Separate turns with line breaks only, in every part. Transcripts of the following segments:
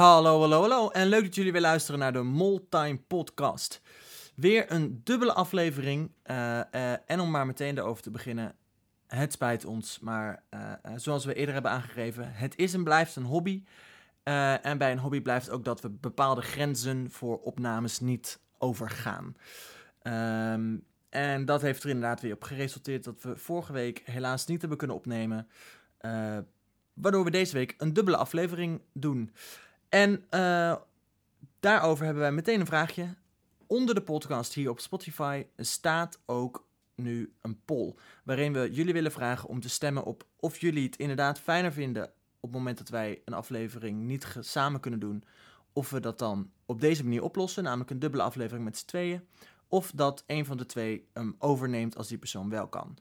Hallo, hallo, hallo. En leuk dat jullie weer luisteren naar de Moltime Podcast. Weer een dubbele aflevering. eh, eh, en om maar meteen erover te beginnen. Het spijt ons, maar eh, zoals we eerder hebben aangegeven, het is en blijft een hobby. En bij een hobby blijft ook dat we bepaalde grenzen voor opnames niet overgaan. Ehm, en dat heeft er inderdaad weer op geresulteerd dat we vorige week helaas niet hebben kunnen opnemen. Waardoor we deze week een dubbele aflevering doen. En eh, daarover hebben wij meteen een vraagje. Onder de podcast hier op Spotify staat ook nu een poll. Waarin we jullie willen vragen om te stemmen op of jullie het inderdaad fijner vinden op het moment dat wij een aflevering niet samen kunnen doen. Of we dat dan op deze manier oplossen, namelijk een dubbele aflevering met z'n tweeën. Of dat een van de twee hem overneemt als die persoon wel kan.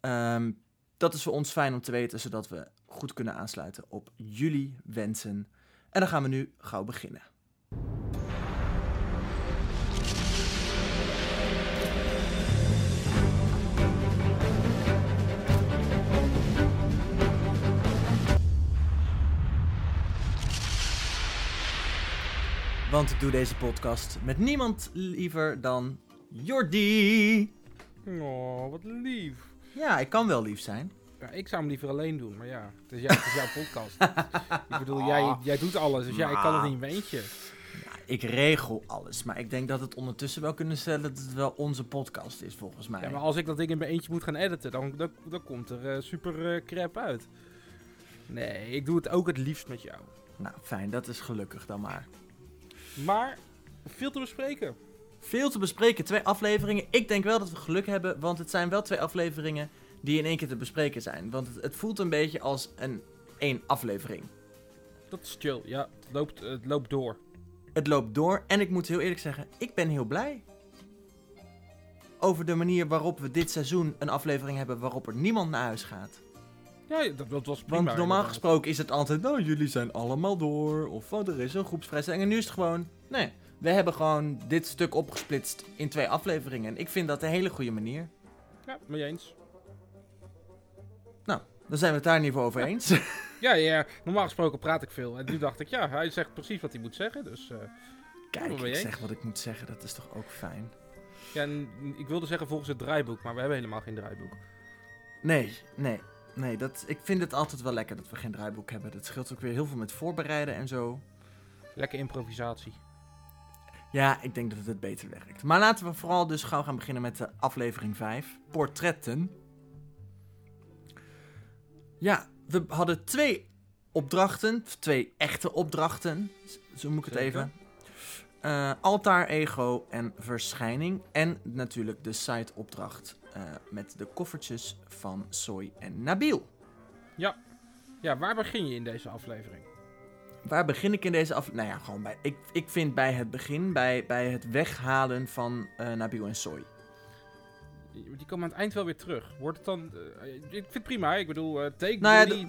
Ehm, dat is voor ons fijn om te weten, zodat we goed kunnen aansluiten op jullie wensen. En dan gaan we nu gauw beginnen. Want ik doe deze podcast met niemand liever dan Jordi.
Oh, wat lief.
Ja, ik kan wel lief zijn.
Ja, ik zou hem liever alleen doen, maar ja, het is, jou, het is jouw podcast. ik bedoel, jij, jij doet alles, dus ja, ik kan het niet in mijn eentje.
Ik regel alles, maar ik denk dat het ondertussen wel kunnen stellen dat het wel onze podcast is, volgens mij.
Ja, maar als ik dat ding in mijn eentje moet gaan editen, dan, dan, dan komt er eh, super eh, crap uit. Nee, ik doe het ook het liefst met jou.
Nou, fijn, dat is gelukkig dan maar.
Maar, veel te bespreken.
Veel te bespreken, twee afleveringen. Ik denk wel dat we geluk hebben, want het zijn wel twee afleveringen die in één keer te bespreken zijn. Want het, het voelt een beetje als een één aflevering.
Dat is chill, ja. Het loopt, het loopt door.
Het loopt door en ik moet heel eerlijk zeggen, ik ben heel blij. Over de manier waarop we dit seizoen een aflevering hebben waarop er niemand naar huis gaat.
Ja, dat, dat was prima.
Want normaal gesproken is het altijd, nou jullie zijn allemaal door. Of oh, er is een groepsvrijstelling. En nu is het gewoon, nee, we hebben gewoon dit stuk opgesplitst in twee afleveringen. En ik vind dat een hele goede manier.
Ja, mee eens.
Dan zijn we het daar in ieder geval over eens.
Ja, ja, normaal gesproken praat ik veel. En nu dacht ik, ja, hij zegt precies wat hij moet zeggen. Dus eh,
Kijk, ik zeg wat ik moet zeggen, dat is toch ook fijn.
ja, en ik wilde zeggen volgens het draaiboek, maar we hebben helemaal geen draaiboek.
Nee, nee, nee. Dat, ik vind het altijd wel lekker dat we geen draaiboek hebben. Dat scheelt ook weer heel veel met voorbereiden en zo.
Lekker improvisatie.
Ja, ik denk dat het het beter werkt. Maar laten we vooral dus gauw gaan beginnen met de aflevering 5. Portretten. Ja, we hadden twee opdrachten. Twee echte opdrachten. Zo moet ik het even. Eh, altaar, ego en verschijning. En natuurlijk de side opdracht eh, met de koffertjes van Soy en Nabil.
Ja, waar begin je in deze aflevering?
Waar begin ik in deze af? Nou ja, gewoon bij. Ik, ik vind bij het begin, bij, bij het weghalen van eh, Nabil en Soy.
Die komen aan het eind wel weer terug. Wordt het dan... eh, ik vind het prima, ik bedoel, eh take
Nou ja,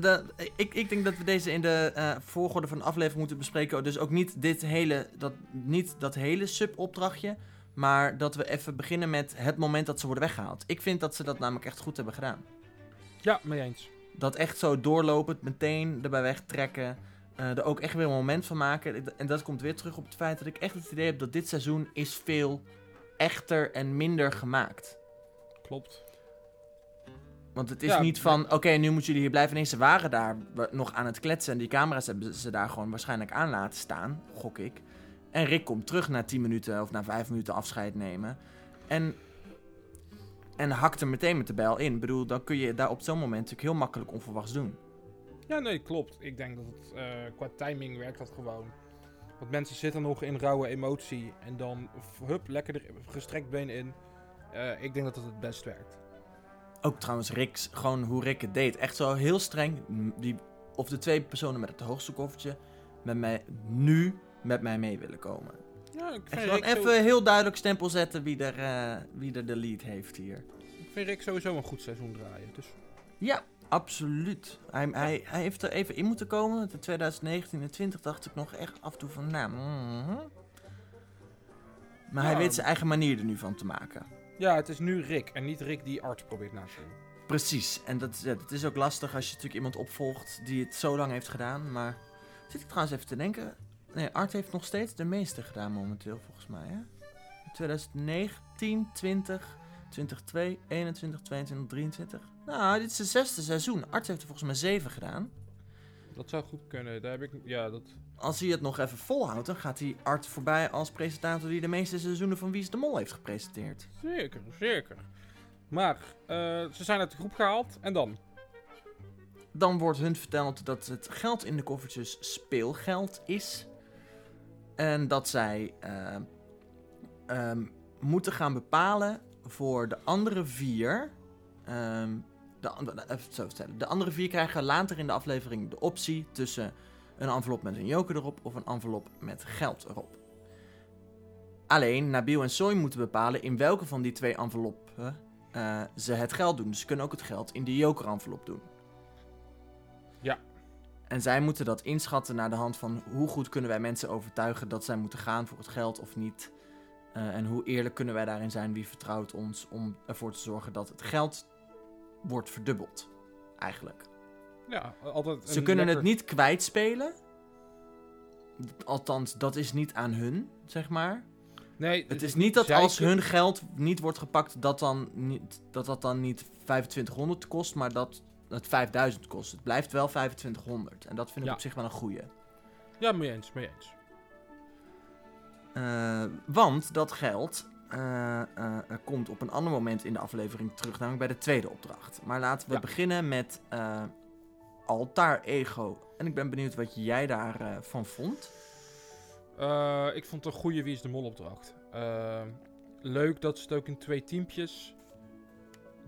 dat, ik, ik denk dat we deze in de eh, volgorde van de aflevering moeten bespreken. Dus ook niet dit hele, dat, niet dat hele subopdrachtje. Maar dat we even beginnen met het moment dat ze worden weggehaald. Ik vind dat ze dat namelijk echt goed hebben gedaan.
Ja, mee eens.
Dat echt zo doorlopend, meteen erbij wegtrekken. er ook echt weer een moment van maken. En dat komt weer terug op het feit dat ik echt het idee heb dat dit seizoen is veel echter en minder gemaakt.
Klopt.
Want het is
Ja,
niet van, oké, nu moeten jullie hier blijven. Nee, ze waren daar nog aan het kletsen. En die camera's hebben ze daar gewoon waarschijnlijk aan laten staan, gok ik. En Rick komt terug na 10 minuten of na 5 minuten afscheid nemen. En, en hakt er meteen met de bijl in. Ik bedoel, dan kun je daar op zo'n moment natuurlijk heel makkelijk onverwachts doen.
Ja, nee, klopt. Ik denk dat het eh, qua timing werkt dat gewoon. Want mensen zitten nog in rauwe emotie. En dan, hup, lekker er gestrekt been in. Eh, ik denk dat het het best werkt.
Ook trouwens, Rick's, gewoon hoe Rick het deed. Echt zo heel streng. Die, of de twee personen met het hoogste koffertje met mij nu met mij mee willen komen.
Ja, ik
Echt
vind,
gewoon
Rick, zo-
even heel duidelijk stempel zetten wie er, eh, wie er de lead heeft hier.
ik vind Rick sowieso een goed seizoen draaien. Dus
Ja, absoluut. Hij, hij, hij heeft er even in moeten komen. De 2019 en 20 dacht ik nog echt af en toe van, nou... mhm. Maar hij weet zijn eigen manier er nu van te maken.
ja, het is nu Rick. En niet Rick die arts probeert na te doen.
Precies. En dat, ja, dat is ook lastig als je natuurlijk iemand opvolgt die het zo lang heeft gedaan. Maar Zit ik trouwens even te denken. Nee, Art heeft nog steeds de meeste gedaan momenteel, volgens mij. Hè? 2019, 20, 22, 21, 22, 23. Nou, dit is het zesde seizoen. Art heeft er volgens mij zeven gedaan.
Dat zou goed kunnen. Daar heb ik... Ja, dat...
Als hij het nog even volhoudt, dan gaat hij Art voorbij als presentator die de meeste seizoenen van Wie is de Mol heeft gepresenteerd.
Zeker, zeker. Maar, eh, ze zijn uit de groep gehaald. En dan?
Dan wordt hun verteld dat het geld in de koffertjes speelgeld is. En dat zij ehm, moeten gaan bepalen voor de andere vier. ehm, de, an- even zo vertellen. De andere vier krijgen later in de aflevering de optie tussen een envelop met een joker erop of een envelop met geld erop. Alleen Nabil en Soy moeten bepalen in welke van die twee enveloppen eh, ze het geld doen. Dus ze kunnen ook het geld in de joker-envelop doen.
Ja.
En zij moeten dat inschatten naar de hand van hoe goed kunnen wij mensen overtuigen dat zij moeten gaan voor het geld of niet. Eh, en hoe eerlijk kunnen wij daarin zijn, wie vertrouwt ons om ervoor te zorgen dat het geld wordt verdubbeld. Eigenlijk.
Ja, altijd
Ze kunnen
lekker-
het niet kwijtspelen. Althans, dat is niet aan hun, zeg maar.
Nee,
Het is niet dat als hun geld niet wordt gepakt, dat, dan niet, dat dat dan niet 2500 kost, maar dat het 5000 kost. Het blijft wel 2500. En dat vind ik
Ja.
op zich wel een goeie.
Ja, mee eens, mee eens.
Eh, want dat geld eh, eh, komt op een ander moment in de aflevering terug, namelijk bij de tweede opdracht. Maar laten we
Ja.
beginnen met Altaar Ego. En ik ben benieuwd wat jij daarvan van vond.
Ik vond het een goede Wie is de Mol opdracht. Leuk dat ze het ook in twee teampjes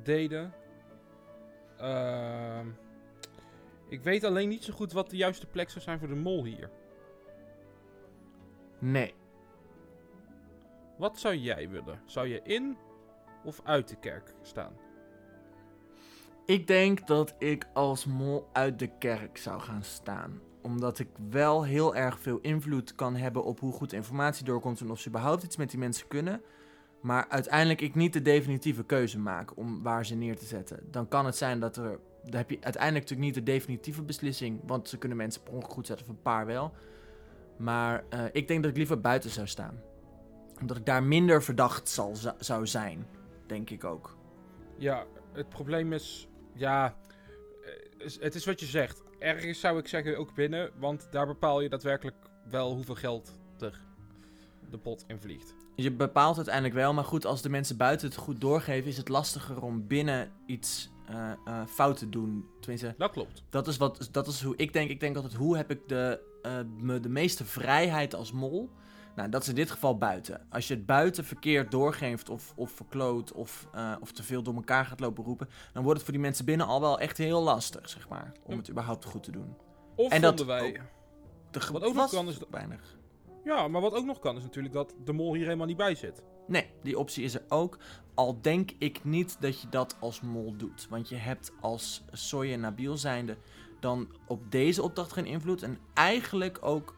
deden. Ik weet alleen niet zo goed wat de juiste plek zou zijn voor de mol hier.
Nee.
Wat zou jij willen? Zou je in of uit de kerk staan?
Ik denk dat ik als mol uit de kerk zou gaan staan. Omdat ik wel heel erg veel invloed kan hebben op hoe goed informatie doorkomt en of ze überhaupt iets met die mensen kunnen. Maar uiteindelijk ik niet de definitieve keuze maak om waar ze neer te zetten. Dan kan het zijn dat er. Dan heb je uiteindelijk natuurlijk niet de definitieve beslissing. Want ze kunnen mensen per ongeluk goed zetten, of een paar wel. Maar eh, ik denk dat ik liever buiten zou staan. Omdat ik daar minder verdacht zal, zou zijn. Denk ik ook.
Ja, het probleem is, ja, eh, het is wat je zegt. Ergens zou ik zeggen ook binnen, want daar bepaal je daadwerkelijk wel hoeveel geld er de pot in vliegt.
Je bepaalt uiteindelijk wel, maar goed, als de mensen buiten het goed doorgeven, is het lastiger om binnen iets eh, eh, fout te doen. Tenminste,
Dat klopt.
dat is, wat, dat is hoe ik denk. Ik denk altijd, hoe heb ik de, me de meeste vrijheid als mol? Nou, dat is in dit geval buiten. Als je het buiten verkeerd doorgeeft of, of verkloot of, eh, of te veel door elkaar gaat lopen roepen, dan wordt het voor die mensen binnen al wel echt heel lastig, zeg maar, om
Ja.
het überhaupt goed te doen.
Of
En dat
wij...
ook- De
Wat ook nog kan is dat-
weinig.
Ja, maar wat ook nog kan is natuurlijk dat de mol hier helemaal niet bij zit.
Nee, die optie is er ook. Al denk ik niet dat je dat als mol doet. Want je hebt als en Nabil zijnde dan op deze opdracht geen invloed. En eigenlijk ook,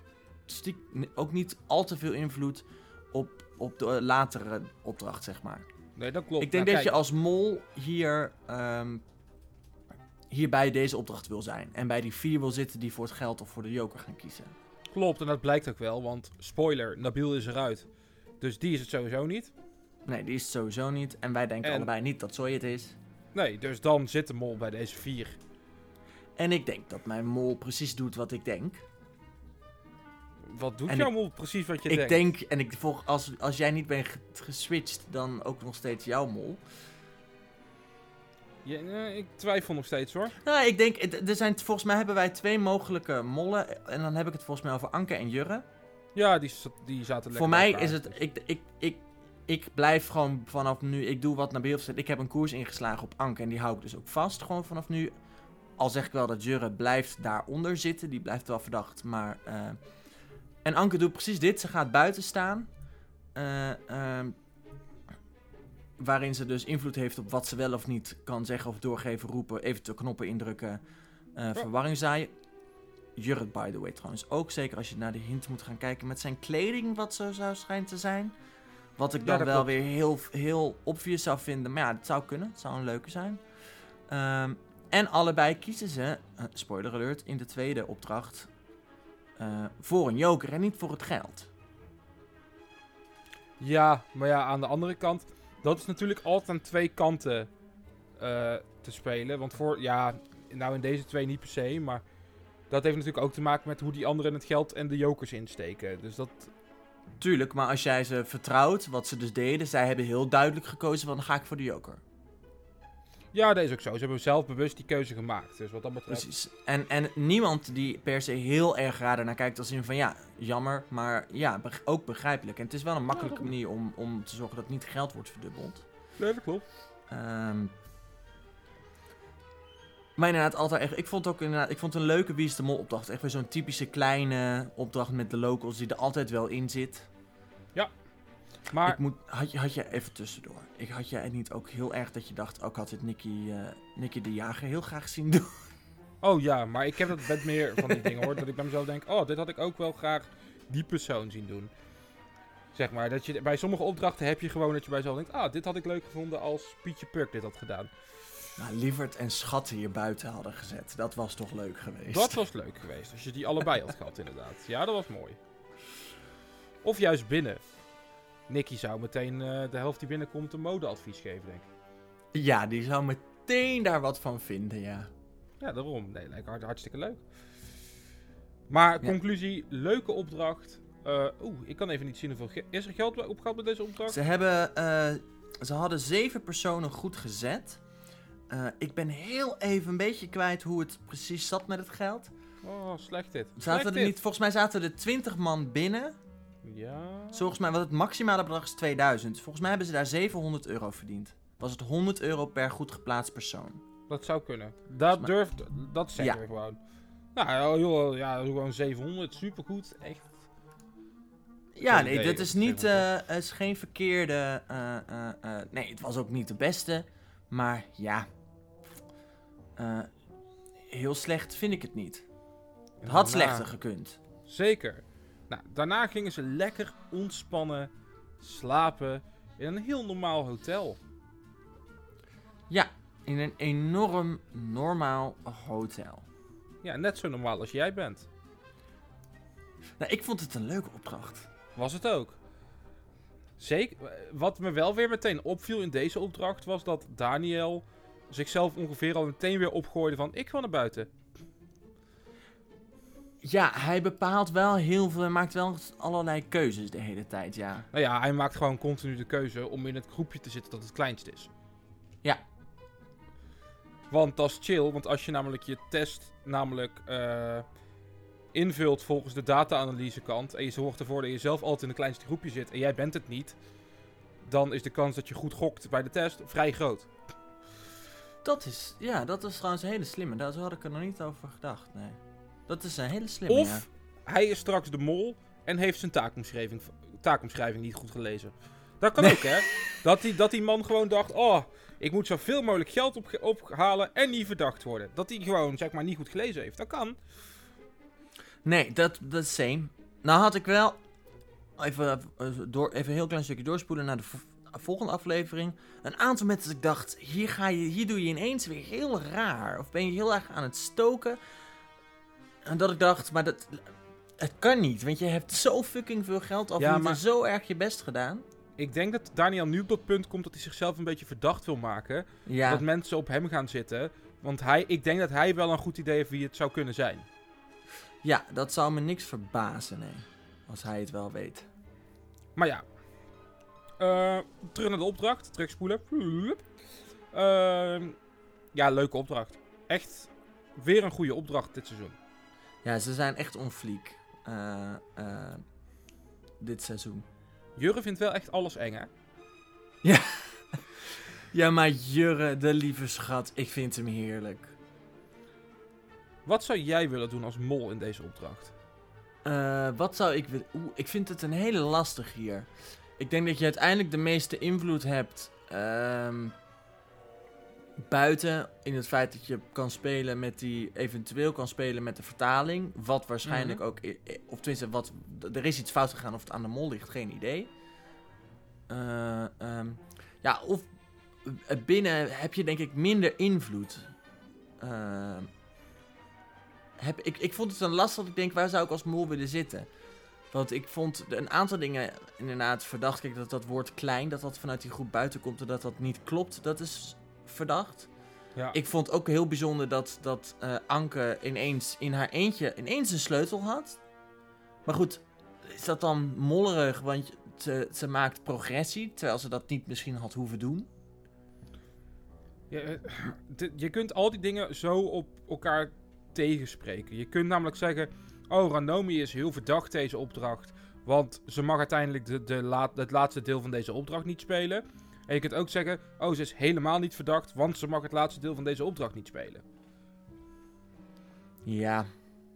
stiek, ook niet al te veel invloed op, op de latere opdracht, zeg maar.
Nee, dat klopt.
ik denk
Nou,
dat je als mol hier, ehm, hier bij deze opdracht wil zijn. En bij die vier wil zitten die voor het geld of voor de joker gaan kiezen.
Klopt, en dat blijkt ook wel, want spoiler, Nabil is eruit. Dus die is het sowieso niet.
Nee, die is het sowieso niet. En wij denken
En-
allebei niet dat Soy het is.
Nee, dus dan zit de mol bij deze vier.
En ik denk dat mijn mol precies doet wat ik denk.
Wat doet
En
jouw
ik-
mol precies wat je
ik
denkt?
denk, en ik volg, als, als jij niet bent ge- geswitcht, dan ook nog steeds jouw mol.
Ja, ik twijfel nog steeds hoor.
Nou, ik denk, er zijn, volgens mij hebben wij twee mogelijke mollen. En dan heb ik het volgens mij over Anke en Jurre.
Ja, die, die zaten lekker
Voor mij
elkaar,
is het,
dus-
ik, ik, ik, ik blijf gewoon vanaf nu, ik doe wat Nabil zegt. Ik heb een koers ingeslagen op Anke en die hou ik dus ook vast gewoon vanaf nu. Al zeg ik wel dat Jurre blijft daaronder zitten, die blijft wel verdacht. Maar, eh, en Anke doet precies dit, ze gaat buiten staan. Eh, ehm, waarin ze dus invloed heeft op wat ze wel of niet kan zeggen of doorgeven, roepen, eventueel knoppen indrukken, eh, verwarring zaaien. Jurre, by the way, trouwens ook. Zeker als je naar de hint moet gaan kijken met zijn kleding, wat zo zou schijnt te zijn. Wat ik dan wel
klopt.
weer heel, heel obvious zou vinden. Maar ja, het zou kunnen. Het zou een leuke zijn. Ehm, en allebei kiezen ze, eh, spoiler alert, in de tweede opdracht eh, voor een joker en niet voor het geld.
Ja, maar ja, aan de andere kant, dat is natuurlijk altijd aan twee kanten eh, te spelen. Want voor, ja, nou in deze twee niet per se, maar dat heeft natuurlijk ook te maken met hoe die anderen het geld en de jokers insteken. Dus dat,
Tuurlijk, maar als jij ze vertrouwt, wat ze dus deden, zij hebben heel duidelijk gekozen van dan ga ik voor de joker.
Ja, dat is ook zo. Ze hebben zelf bewust die keuze gemaakt. Dus wat dat betreft,
Precies. En, en niemand die per se heel erg raar naar kijkt als in van ja, jammer, maar ja, ook begrijpelijk. En het is wel een makkelijke manier om, om te zorgen dat niet geld wordt verdubbeld.
Nee, dat klopt.
Ehm, maar inderdaad, altijd echt. Ik vond ook inderdaad, ik vond het een leuke Wie is de Mol opdracht. Echt weer zo'n typische kleine opdracht met de locals die er altijd wel in zit.
Maar
Ik moet, had, je, had je even tussendoor. Ik had jij niet ook heel erg dat je dacht, ook had dit Nicky, Nicky de Jager heel graag zien doen.
Oh ja, maar ik heb dat met meer van die dingen hoor. Dat ik bij mezelf denk, oh, dit had ik ook wel graag die persoon zien doen. Zeg maar, dat je, bij sommige opdrachten heb je gewoon dat je bij jezelf denkt, ah, dit had ik leuk gevonden als Pietje Puk dit had gedaan.
Nou, Lievert en Schatten hier buiten hadden gezet. Dat was toch leuk geweest.
Dat was leuk geweest, als je die allebei had gehad inderdaad. Ja, dat was mooi. Of juist binnen. Nicky zou meteen eh, de helft die binnenkomt een modeadvies geven, denk ik.
Ja, die zou meteen daar wat van vinden, ja.
Ja, daarom. Nee, lijkt hart, hartstikke leuk. Maar
Ja.
conclusie, leuke opdracht. Eh, Oeh, ik kan even niet zien hoeveel... Is er geld opgehaald met deze opdracht?
Ze hebben, eh, ze hadden zeven personen goed gezet. Ik ben heel even een beetje kwijt hoe het precies zat met het geld.
Oh, slecht dit. Slecht
Zaten er
dit.
niet, volgens mij zaten er 20 man binnen.
Ja.
Volgens mij, wat het maximale bedrag is 2000. Volgens mij hebben ze daar 700 euro verdiend. Was het 100 euro per goed geplaatst persoon.
Dat zou kunnen. Dat
Maar-
durft, dat zeggen
Ja.
we gewoon. Nou, joh, ja, gewoon 700, supergoed. Echt.
Ja, nee, dit is
dat is
niet, eh, is geen verkeerde. eh, eh, nee, het was ook niet de beste. Maar ja. Heel slecht vind ik het niet. Het had slechter gekund.
Zeker. Nou, daarna gingen ze lekker ontspannen slapen in een heel normaal hotel.
Ja, in een enorm normaal hotel.
Ja, net zo normaal als jij bent.
Nou, ik vond het een leuke opdracht.
Was het ook. Zeker. Wat me wel weer meteen opviel in deze opdracht was dat Daniel zichzelf ongeveer al meteen weer opgooide van ik ga naar buiten.
Ja, hij bepaalt wel heel veel. Hij maakt wel allerlei keuzes de hele tijd, ja.
Nou ja, hij maakt gewoon continu de keuze om in het groepje te zitten dat het kleinst is.
Ja.
Want dat is chill, want als je namelijk je test namelijk eh, invult volgens de data-analyse kant en je zorgt ervoor dat je zelf altijd in het kleinste groepje zit en jij bent het niet, dan is de kans dat je goed gokt bij de test vrij groot.
Dat is, ja, dat is trouwens een hele slimme. Daar had ik er nog niet over gedacht, nee. Dat is een hele slimme,
Of
ja.
hij is straks de mol en heeft zijn taakomschrijving, taakomschrijving niet goed gelezen. Dat kan
Nee.
ook, hè? Dat die, dat die man gewoon dacht: oh, ik moet zoveel mogelijk geld op, ophalen en niet verdacht worden. Dat hij gewoon, zeg maar, niet goed gelezen heeft. Dat kan.
Nee, dat, is same. Nou had ik wel... Even, eh, door, even een heel klein stukje doorspoelen naar de vo- volgende aflevering. Een aantal mensen dat ik dacht, hier, ga je, hier doe je ineens weer heel raar. Of ben je heel erg aan het stoken. En dat ik dacht, maar dat... Het kan niet, want je hebt zo fucking veel geld af.
Ja,
je hebt
maar-
zo erg je best gedaan.
Ik denk dat Daniel nu op dat punt komt dat hij zichzelf een beetje verdacht wil maken.
Ja,
Dat mensen op hem gaan zitten. Want hij, ik denk dat hij wel een goed idee heeft wie het zou kunnen zijn.
ja, dat zou me niks verbazen, nee. Als hij het wel weet.
Maar ja. Eh, terug naar de opdracht. Terugspoelen. Ehm, ja, leuke opdracht. Echt weer een goede opdracht dit seizoen.
Ja, ze zijn echt on fleek. eh, eh, dit seizoen.
Jurre vindt wel echt alles eng, hè?
Ja, maar Jurre, de lieve schat, ik vind hem heerlijk.
Wat zou jij willen doen als mol in deze opdracht?
Eh, wat zou ik willen... Oeh, ik vind het een hele lastig hier. Ik denk dat je uiteindelijk de meeste invloed hebt... ehm, buiten in het feit dat je kan spelen met die... eventueel kan spelen met de vertaling. Wat waarschijnlijk
Mhm.
ook... Of tenminste, wat, er is iets fout gegaan of het aan de mol ligt, geen idee. Eh, ehm, ja, of eh, binnen heb je denk ik minder invloed. Ehm, heb, ik, ik vond het een last dat ik denk, waar zou ik als mol willen zitten? Want ik vond een aantal dingen inderdaad verdacht. Kijk, dat dat woord klein, dat dat vanuit die groep buiten komt en dat dat niet klopt, dat is verdacht.
Ja.
Ik vond ook heel bijzonder dat, dat eh, Anke ineens in haar eentje ineens een sleutel had. Maar goed, is dat dan mollerig, want ze, ze maakt progressie, terwijl ze dat niet misschien had hoeven doen?
Ja, eh, je kunt al die dingen zo op elkaar tegenspreken. Je kunt namelijk zeggen: Oh, Ranomi is heel verdacht deze opdracht. Want ze mag uiteindelijk de, de laat, het laatste deel van deze opdracht niet spelen. En je kunt ook zeggen: Oh, ze is helemaal niet verdacht. Want ze mag het laatste deel van deze opdracht niet spelen.
Ja,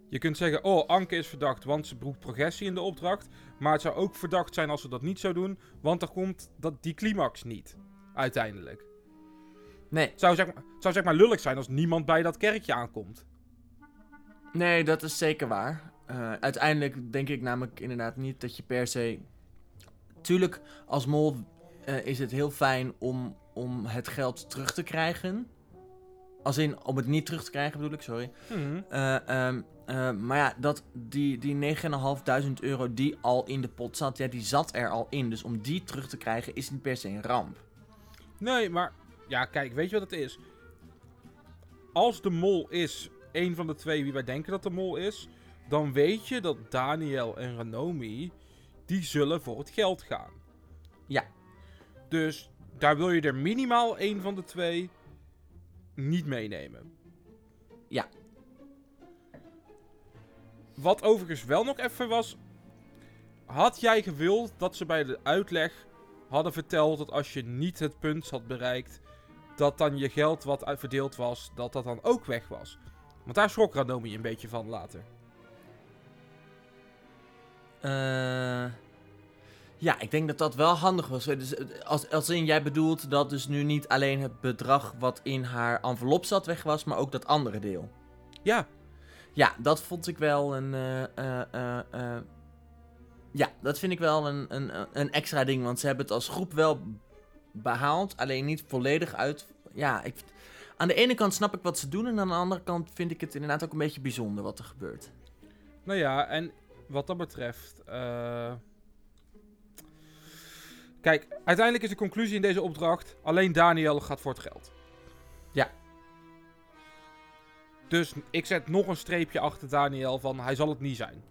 Je kunt zeggen: Oh, Anke is verdacht. Want ze broekt progressie in de opdracht. Maar het zou ook verdacht zijn als ze dat niet zou doen. Want dan komt dat, die climax niet. Uiteindelijk.
nee,
Het zou zeg, maar, zou zeg maar lullig zijn als niemand bij dat kerkje aankomt.
nee, dat is zeker waar. Eh, uiteindelijk denk ik namelijk inderdaad niet dat je per se... Tuurlijk, als mol eh, is het heel fijn om, om het geld terug te krijgen. Als in, om het niet terug te krijgen bedoel ik, sorry.
Mhm.
Eh, ehm, eh, maar ja, dat, die, die 9.500 euro die al in de pot zat, ja, die zat er al in. Dus om die terug te krijgen is niet per se een ramp.
Nee, maar ja, kijk, weet je wat het is? Als de mol is een van de twee wie wij denken dat de mol is, dan weet je dat Daniel en Ranomi die zullen voor het geld gaan.
Ja.
Dus daar wil je er minimaal één van de twee niet meenemen.
Ja.
Wat overigens wel nog even was. Had jij gewild dat ze bij de uitleg hadden verteld dat als je niet het punt had bereikt, dat dan je geld wat verdeeld was, dat dat dan ook weg was? Want daar schrok Ranomi een beetje van later.
Eh, ja, ik denk dat dat wel handig was. Dus, eh, als, als in, jij bedoelt dat dus nu niet alleen het bedrag wat in haar envelop zat weg was, maar ook dat andere deel.
Ja,
Ja, dat vond ik wel een. eh, eh, ja, dat vind ik wel een, een, een extra ding. Want ze hebben het als groep wel behaald. Alleen niet volledig uit. Ja, ik, aan de ene kant snap ik wat ze doen. En aan de andere kant vind ik het inderdaad ook een beetje bijzonder wat er gebeurt.
nou ja, en wat dat betreft. Kijk, uiteindelijk is de conclusie in deze opdracht: alleen Daniel gaat voor het geld.
Ja.
Dus ik zet nog een streepje achter Daniel van hij zal het niet zijn.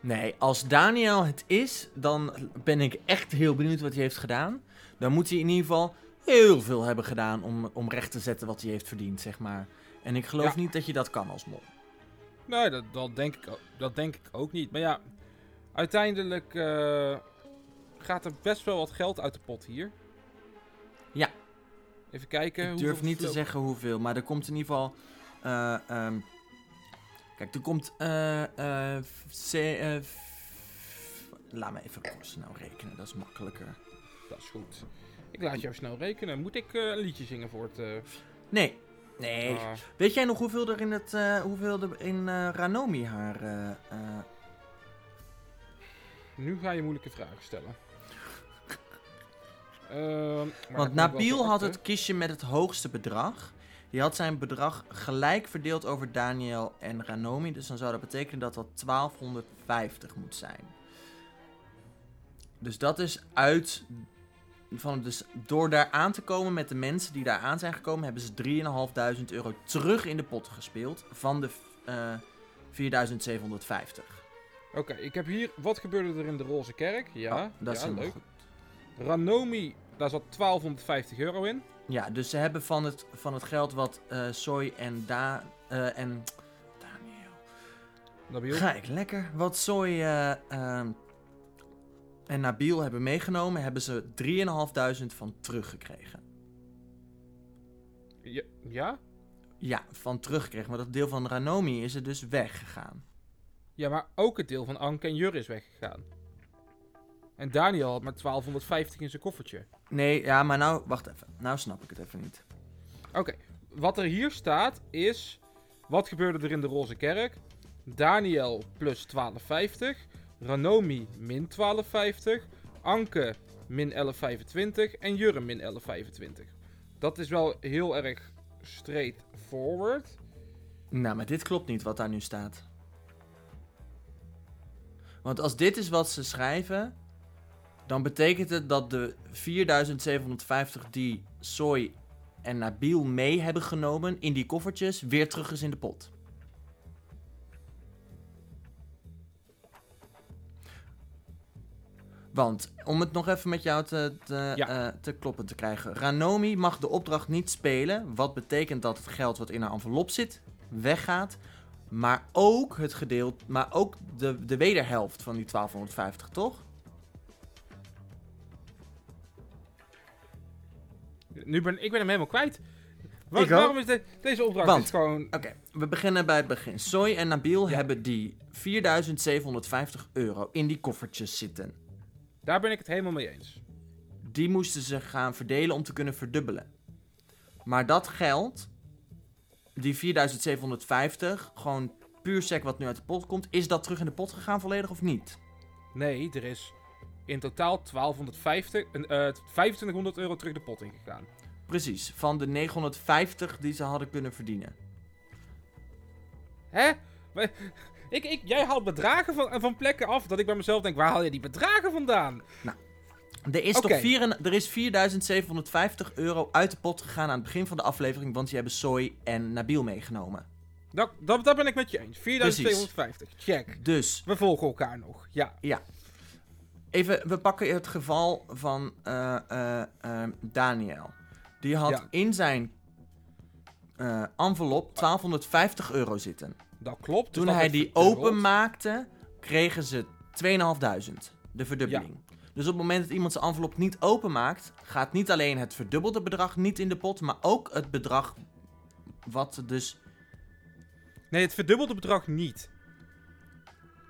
Nee, als Daniel het is, dan ben ik echt heel benieuwd wat hij heeft gedaan. Dan moet hij in ieder geval heel veel hebben gedaan om, om recht te zetten wat hij heeft verdiend, zeg maar. En ik geloof
Ja.
niet dat je dat kan als mol.
Nee, dat, dat, denk, ik, ook- dat denk ik ook niet. Maar ja, uiteindelijk eh, gaat er best wel wat geld uit de pot hier.
Ja.
Even kijken.
Ik durf niet te zeggen hoeveel, maar er komt in ieder geval. eh, ehm, kijk, er komt. eh, eh, f- C, eh, f- laat me even snel rekenen, dat is makkelijker.
Dat is goed. Ik laat jou snel rekenen. Moet ik eh, een liedje zingen voor het... eh,
Nee, nee.
ah,
Weet jij nog hoeveel er in, het, eh, hoeveel er in eh, Ranomi haar.
nu ga je moeilijke vragen stellen. Ehm,
Want Nabil had het kistje met het hoogste bedrag. Die had zijn bedrag gelijk verdeeld over Daniel en Ranomi. Dus dan zou dat betekenen dat dat 1250 moet zijn. Dus dat is uit. Van dus door daar aan te komen met de mensen die daar aan zijn gekomen, hebben ze 3.500 euro terug in de pot gespeeld. Van de eh 4750.
Oké, ik heb hier... Wat gebeurde er in de Roze Kerk? Ja,
Oh, dat is
ja
helemaal
leuk.
goed.
Ranomi, daar zat 1250 euro in.
Ja, dus ze hebben van het, van het geld wat eh Soy en, da, eh, en Daniel.
Nabil.
Ga ik lekker. Wat Soy eh, en Nabil hebben meegenomen, hebben ze 3.500 van teruggekregen.
Ja, ja?
Ja, van teruggekregen. Maar dat deel van Ranomi is er dus weggegaan.
Ja, maar ook het deel van Anke en Jur is weggegaan. En Daniel had maar 1250 in zijn koffertje.
Nee, ja, maar nou, wacht even. Nou snap ik het even niet.
Oké, wat er hier staat is... Wat gebeurde er in de Roze Kerk? Daniel plus 1250. Ranomi min 1250. Anke min 1125. En Jurre min 1125. Dat is wel heel erg straightforward.
Nou, maar dit klopt niet wat daar nu staat. Want als dit is wat ze schrijven, dan betekent het dat de 4750 die Soy en Nabil mee hebben genomen in die koffertjes weer terug is in de pot. Want om het nog even met jou te, te,
Ja.
eh, te kloppen te krijgen. Ranomi mag de opdracht niet spelen. Wat betekent dat het geld wat in haar envelop zit weggaat. Maar ook het gedeelte, maar ook de, de wederhelft van die 1250, toch?
Nu ben ik ben hem helemaal kwijt. Wa-
Ik ook.
waarom is de- deze opdracht
Want-
is gewoon...
Oké, we beginnen bij het begin. Soy en Nabil
Ja.
hebben die 4750 euro in die koffertjes zitten.
Daar ben ik het helemaal mee eens.
Die moesten ze gaan verdelen om te kunnen verdubbelen. Maar dat geld, die 4750, gewoon puur sec wat nu uit de pot komt, is dat terug in de pot gegaan volledig of niet?
Nee, er is in totaal 1250, eh, eh, 2500 euro terug de pot ingegaan.
Precies, van de 950 die ze hadden kunnen verdienen.
Hè? Ik, ik, jij haalt bedragen van, van plekken af dat ik bij mezelf denk, waar haal je die bedragen vandaan?
Er is toch vier er is 4750 euro uit de pot gegaan aan het begin van de aflevering, want die hebben Soy en Nabil meegenomen.
Dat, dat, dat ben ik met je eens. 4750, check.
Dus
We volgen elkaar nog, ja.
Even, we pakken het geval van eh, eh, eh, Daniel. Die had
Ja.
in zijn eh, envelop 1250 euro zitten.
Dat klopt. dus
Toen hij die openmaakte, kregen ze 2500. De verdubbeling. Dus op het moment dat iemand zijn envelop niet openmaakt, gaat niet alleen het verdubbelde bedrag niet in de pot, maar ook het bedrag wat dus...
Nee, het verdubbelde bedrag niet.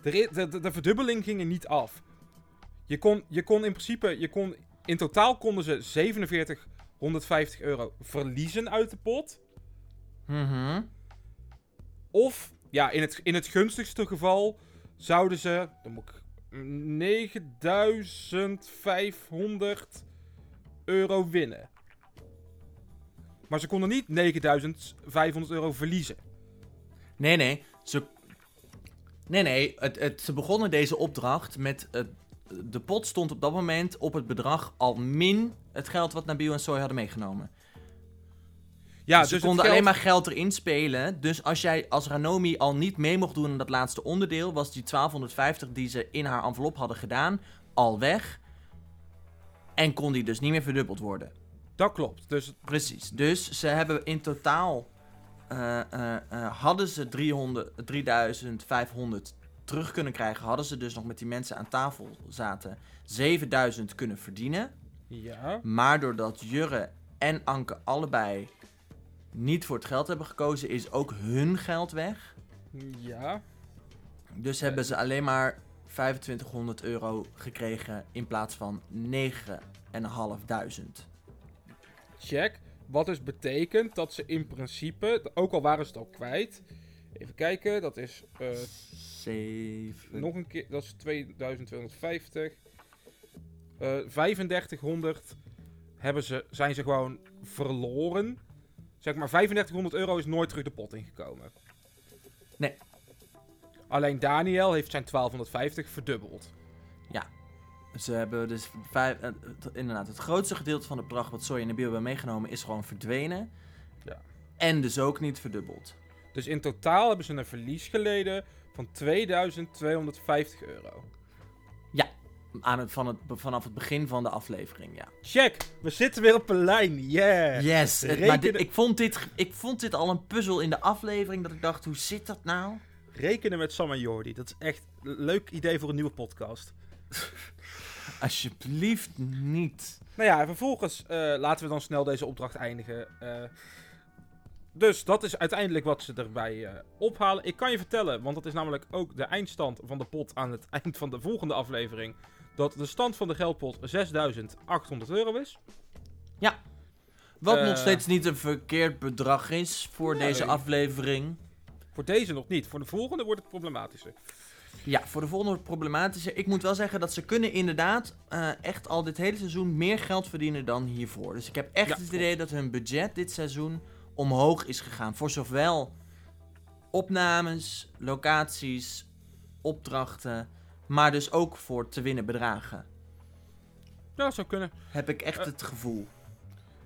De, de, de, verdubbeling ging er niet af. Je kon, je kon in principe, je kon, in totaal konden ze 4750 euro verliezen uit de pot.
Mhm.
Of, ja, in het, in het gunstigste geval zouden ze, dan moet ik, 9500 euro winnen. Maar ze konden niet 9500 euro verliezen.
Nee, nee. Ze... Nee, nee. Het, het, ze begonnen deze opdracht met... Het, de pot stond op dat moment op het bedrag al min het geld wat Nabil en Soy hadden meegenomen.
Ja,
dus ze
dus
konden
geld-
alleen maar geld erin spelen. Dus als jij als Ranomi al niet mee mocht doen in dat laatste onderdeel... was die 1250 die ze in haar envelop hadden gedaan al weg. En kon die dus niet meer verdubbeld worden.
Dat klopt. Dus
Precies. Dus ze hebben in totaal. eh, hadden ze 300, 3500 terug kunnen krijgen. Hadden ze dus nog met die mensen aan tafel zaten. 7000 kunnen verdienen.
ja.
Maar doordat Jurre en Anke allebei niet voor het geld hebben gekozen, is ook hun geld weg.
Ja.
Dus hebben ze alleen maar 2500 euro gekregen in plaats van 9500.
Check. Wat dus betekent dat ze in principe, ook al waren ze het al kwijt. Even kijken, dat is eh,
7.
nog een keer, dat is 2250. Eh 3500 hebben ze, zijn ze gewoon verloren. Zeg maar, 3500 euro is nooit terug de pot ingekomen.
Nee.
Alleen Daniel heeft zijn 1250 verdubbeld.
Ze hebben dus vijf, eh, inderdaad het grootste gedeelte van het bedrag wat Soy en Nabil hebben meegenomen is gewoon verdwenen.
Ja.
En dus ook niet verdubbeld.
Dus in totaal hebben ze een verlies geleden van 2250 euro.
Aan het, van het, vanaf het begin van de aflevering, ja.
Check, we zitten weer op een lijn. Yeah.
Yes, maar
Rekenen-
dit, ik, vond dit, ik vond dit al een puzzel in de aflevering dat ik dacht, hoe zit dat nou?
Rekenen met Sam en Jordi. Dat is echt een leuk idee voor een nieuwe podcast.
Alsjeblieft niet.
Nou ja, vervolgens eh, laten we dan snel deze opdracht eindigen. Eh, dus dat is uiteindelijk wat ze erbij eh, ophalen. Ik kan je vertellen, want dat is namelijk ook de eindstand van de pot aan het eind van de volgende aflevering. Dat de stand van de geldpot 6800 euro is.
Wat
Eh.
nog steeds niet een verkeerd bedrag is voor
Nee.
deze aflevering.
Voor deze nog niet. Voor de volgende wordt het problematischer.
Ja, voor de volgende wordt het problematischer. Ik moet wel zeggen dat ze kunnen inderdaad eh, echt al dit hele seizoen meer geld verdienen dan hiervoor. Dus ik heb echt
Ja,
het idee dat hun budget dit seizoen omhoog is gegaan. Voor zowel opnames, locaties, opdrachten, maar dus ook voor te winnen bedragen.
Ja, dat zou kunnen.
Heb ik echt
Eh.
het gevoel.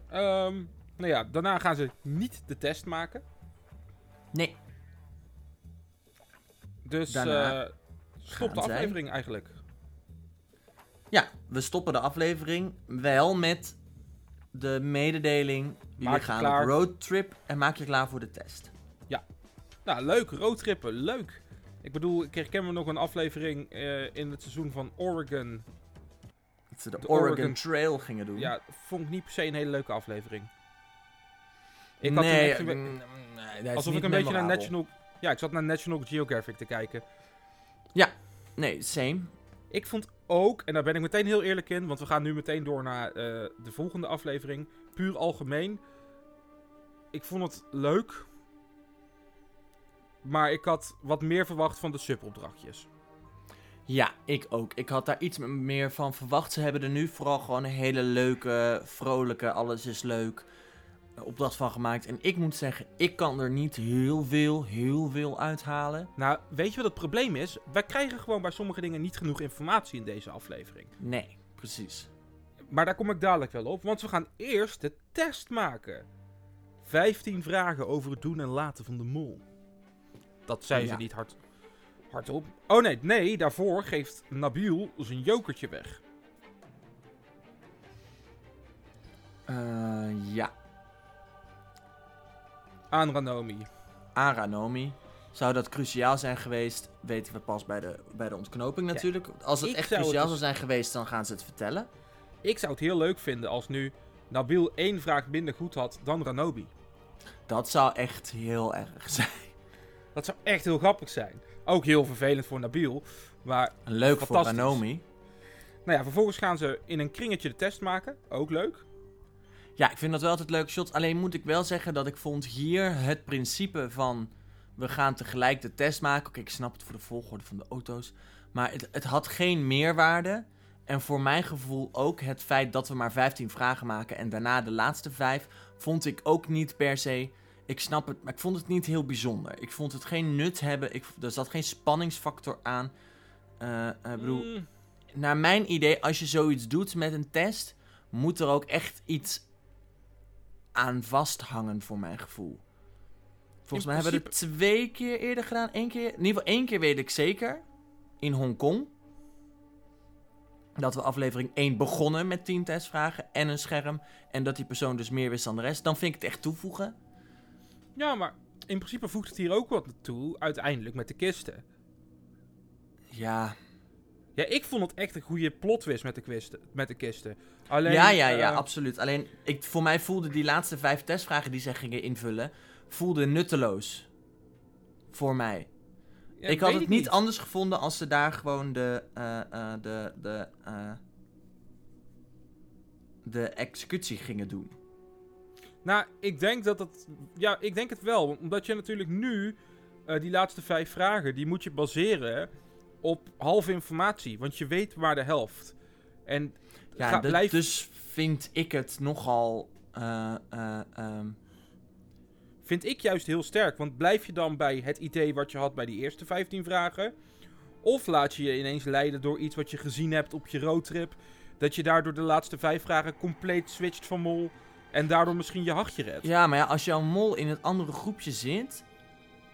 Ehm, nou ja, daarna gaan ze niet de test maken.
Nee,
Dus
Daarna
eh, stop de
zij-
aflevering eigenlijk.
ja, we stoppen de aflevering wel met de mededeling. Jullie
Maak je
gaan
klaar.
op roadtrip en maak je klaar voor de test.
Nou, leuk. Roadtrippen, leuk. Ik bedoel, ik herken me nog een aflevering eh, in het seizoen van Oregon.
Dat ze de,
De
Oregon,
Oregon-
Trail gingen doen.
Ja, vond ik niet per se een hele leuke aflevering. Ik had
nee,
echt een be-
mm, nee,
alsof ik een beetje naar. National... Ja, ik zat naar National Geographic te kijken.
Nee, same.
Ik vond ook, en daar ben ik meteen heel eerlijk in, want we gaan nu meteen door naar eh, de volgende aflevering. Puur algemeen. Ik vond het leuk. Maar ik had wat meer verwacht van de subopdrachtjes.
Ja, ik ook. Ik had daar iets meer van verwacht. Ze hebben er nu vooral gewoon een hele leuke, vrolijke, alles is leuk eh, opdracht van gemaakt. En ik moet zeggen, ik kan er niet heel veel, heel veel uithalen.
Nou, weet je wat het probleem is? Wij krijgen gewoon bij sommige dingen niet genoeg informatie in deze aflevering.
Nee, precies.
Maar daar kom ik dadelijk wel op, want we gaan eerst de test maken. 15 vragen over het doen en laten van de mol. Dat zei ze niet hard, hardop. Oh nee, nee, daarvoor geeft Nabil zijn jokertje weg.
Eh, ja,
Aan Ranomi.
aan Ranomi. Zou dat cruciaal zijn geweest, weten we pas bij de, bij de ontknoping
Ja.
natuurlijk. Als het
Ik
echt
zou
cruciaal
dus-
zou zijn geweest, dan gaan ze het vertellen.
Ik zou het heel leuk vinden als nu Nabil één vraag minder goed had dan Ranomi.
Dat zou echt heel erg zijn.
Dat zou echt heel grappig zijn. Ook heel vervelend voor Nabil. Maar
Leuk voor. Ranomi.
nou ja, vervolgens gaan ze in een kringetje de test maken. Ook leuk.
Ja, ik vind dat wel altijd leuke shots. Alleen moet ik wel zeggen dat ik vond hier het principe van... We gaan tegelijk de test maken. Oké, ik snap het voor de volgorde van de auto's. Maar het, het had geen meerwaarde. En voor mijn gevoel ook het feit dat we maar 15 vragen maken... en daarna de laatste vijf... vond ik ook niet per se... Ik snap het, maar ik vond het niet heel bijzonder. Ik vond het geen nut hebben. Ik, er zat geen spanningsfactor aan. Eh, eh, ik bedoel,
Mm,
naar mijn idee, als je zoiets doet met een test, moet er ook echt iets aan vasthangen, voor mijn gevoel. Volgens
In
mij hebben we het twee keer eerder gedaan. Eén keer, in ieder geval één keer weet ik zeker. In Hongkong. Dat we aflevering 1 begonnen met 10 testvragen en een scherm. En dat die persoon dus meer wist dan de rest. Dan vind ik het echt toevoegen.
ja, maar in principe voegt het hier ook wat toe. Uiteindelijk met de kisten.
Ja,
Ja, ik vond het echt een goede plot twist met de, kwisten, met de kisten. Alleen,
ja, ja, ja,
eh,
absoluut. Alleen, ik, voor mij voelde die laatste vijf testvragen die zij gingen invullen, voelde nutteloos. Voor mij.
Ja,
ik had het niet anders gevonden als ze daar gewoon de, eh, eh, de, de, eh, de executie gingen doen.
Nou, ik denk dat het... Ja, ik denk het wel. Omdat je natuurlijk nu... die laatste vijf vragen, die moet je baseren op halve informatie. Want je weet maar de helft. En
Ja,
ga,
de-
blijf...
dus vind ik het nogal. eh, eh, ehm,
vind ik juist heel sterk. Want blijf je dan bij het idee wat je had bij die eerste 15 vragen? Of laat je je ineens leiden door iets wat je gezien hebt op je roadtrip? Dat je daardoor de laatste vijf vragen compleet switcht van mol. En daardoor misschien je hachje redt.
ja, maar ja, als jouw mol in het andere groepje zit.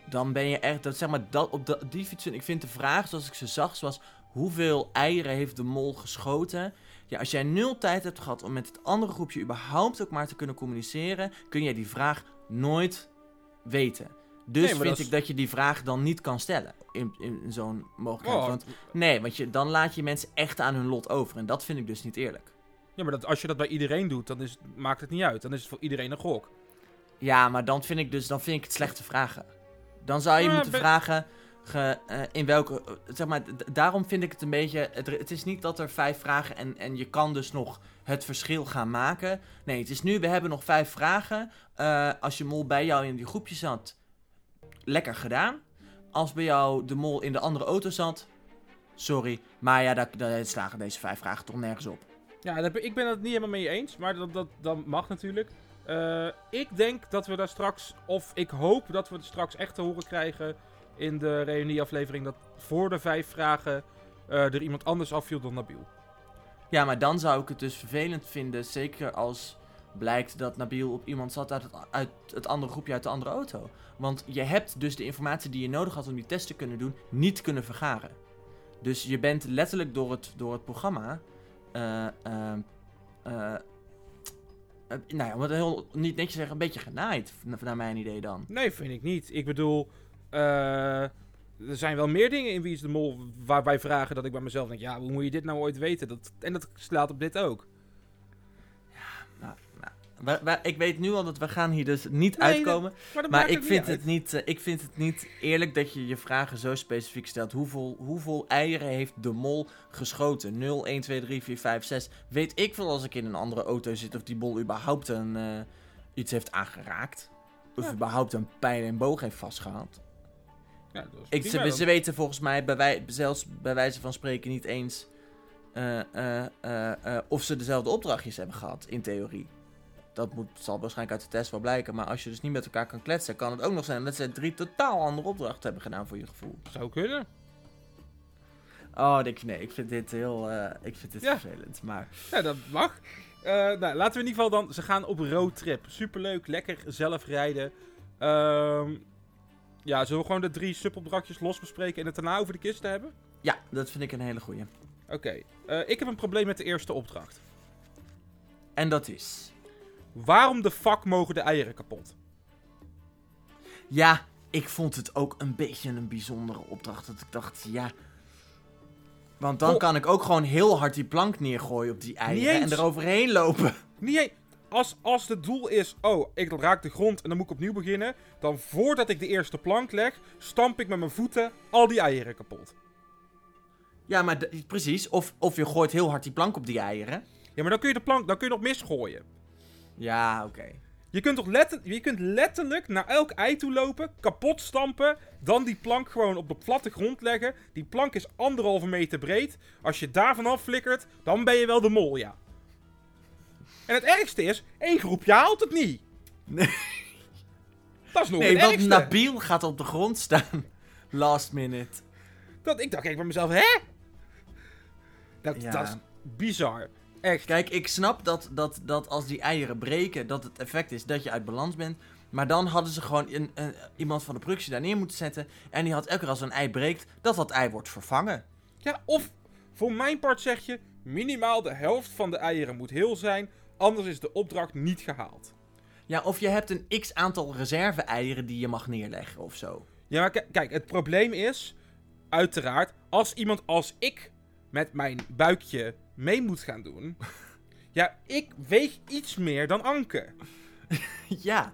Dan ben je echt. Dat, zeg maar, dat, op de, die. Ik vind de vraag zoals ik ze zag. Zoals hoeveel eieren heeft de mol geschoten? Ja, als jij nul tijd hebt gehad om met het andere groepje überhaupt ook maar te kunnen communiceren. Kun jij die vraag nooit weten. Dus
Nee,
vind
is-
ik dat je die vraag dan niet kan stellen. In, in, zo'n mogelijkheid.
Oh,
Want Nee, want je, dan laat je mensen echt aan hun lot over. En dat vind ik dus niet eerlijk.
ja, maar dat, als je dat bij iedereen doet, dan is, maakt het niet uit. Dan is het voor iedereen een gok.
Ja, maar dan vind ik dus dan vind ik het slechte vragen. Dan zou je
Ja,
moeten
ben-
vragen ge- eh, in welke. eh, zeg maar, daarom vind ik het een beetje. Het, het is niet dat er vijf vragen en, en je kan dus nog het verschil gaan maken. Nee, het is nu, we hebben nog vijf vragen. Eh, als je mol bij jou in die groepje zat, lekker gedaan. Als bij jou de mol in de andere auto zat, sorry. Maar ja, daar, daar slagen deze vijf vragen toch nergens op.
Ja, ik ben het niet helemaal mee eens, maar dat, dat, dat mag natuurlijk. Eh, ik denk dat we daar straks, of ik hoop dat we het straks echt te horen krijgen in de reunieaflevering, dat voor de vijf vragen eh, er iemand anders afviel dan Nabil.
Ja, maar dan zou ik het dus vervelend vinden, zeker als blijkt dat Nabil op iemand zat uit het, uit het andere groepje uit de andere auto. Want je hebt dus de informatie die je nodig had om die test te kunnen doen, niet kunnen vergaren. Dus je bent letterlijk door het, door het programma. eh eh, eh, nou ja, om het heel niet netjes zeggen, een beetje genaaid, na- naar mijn idee dan.
Nee, vind ik niet. Ik bedoel, er zijn wel meer dingen in Wie is de Mol waarbij vragen dat ik bij mezelf denk, ja, hoe moet je dit nou ooit weten? Dat, en dat slaat op dit ook.
We- we- ik weet nu al dat we gaan hier dus niet
Nee,
uitkomen.
Maar,
Maar ik vind,
niet
het niet, eh, ik vind het niet eerlijk dat je je vragen zo specifiek stelt. Hoeveel, hoeveel eieren heeft de mol geschoten? 0, 1, 2, 3, 4, 5, 6. Weet ik veel als ik in een andere auto zit of die bol überhaupt een, eh, iets heeft aangeraakt. Of
Ja.
überhaupt een pijl en boog heeft vastgehaald.
Ja, dat
Ik, ze, weten volgens mij bij wij, zelfs bij wijze van spreken niet eens eh, eh, eh, of ze dezelfde opdrachtjes hebben gehad, in theorie. Dat moet, zal waarschijnlijk uit de test wel blijken. Maar als je dus niet met elkaar kan kletsen, kan het ook nog zijn dat ze drie totaal andere opdrachten hebben gedaan voor je gevoel.
Zou kunnen.
Oh, ik, nee, ik vind dit heel eh, ik vind dit
Ja.
vervelend. Maar
Ja, dat mag. Eh, nou, laten we in ieder geval dan... Ze gaan op roadtrip. Superleuk, lekker zelf rijden. Ehm, ja, zullen we gewoon de drie subopdrachtjes los bespreken en het daarna over de kisten hebben?
ja, dat vind ik een hele goeie.
Oké, eh, ik heb een probleem met de eerste opdracht.
En dat is...
Waarom de fuck mogen de eieren kapot?
Ja, ik vond het ook een beetje een bijzondere opdracht. Dat ik dacht, ja... Want dan kan ik ook gewoon heel hard die plank neergooien op die eieren en eroverheen lopen.
Niet eens- als, als het doel is, oh, ik raak de grond en dan moet ik opnieuw beginnen. Dan voordat ik de eerste plank leg, stamp ik met mijn voeten al die eieren kapot.
Ja, maar precies. Of, of je gooit heel hard die plank op die eieren.
Ja, maar dan kun je de plank, dan kun je nog misgooien.
Ja, oké.
Je kunt toch letter, je kunt letterlijk naar elk ei toe lopen, kapot stampen, dan die plank gewoon op de platte grond leggen. Die plank is anderhalve meter breed. Als je daar vanaf flikkert, dan ben je wel de mol, ja. En het ergste is, één groepje haalt het niet.
Nee.
Dat is nog
Nee,
het
want
ergste.
Nabil gaat op de grond staan. Last minute.
Dat, ik dacht ik bij mezelf, hè? Dat,
Ja.
dat is bizar. Echt.
Kijk, ik snap dat, dat, dat als die eieren breken, dat het effect is dat je uit balans bent. Maar dan hadden ze gewoon een, een- iemand van de productie daar neer moeten zetten. En die had elke keer als een ei breekt, dat dat ei wordt vervangen.
Ja, of voor mijn part zeg je, minimaal de helft van de eieren moet heel zijn, anders is de opdracht niet gehaald.
Ja, of je hebt een x aantal reserve-eieren die je mag neerleggen of zo.
Ja, maar kijk, het probleem is, uiteraard, als iemand als ik met mijn buikje mee moet gaan doen. ja, ik weeg iets meer dan Anke.
ja.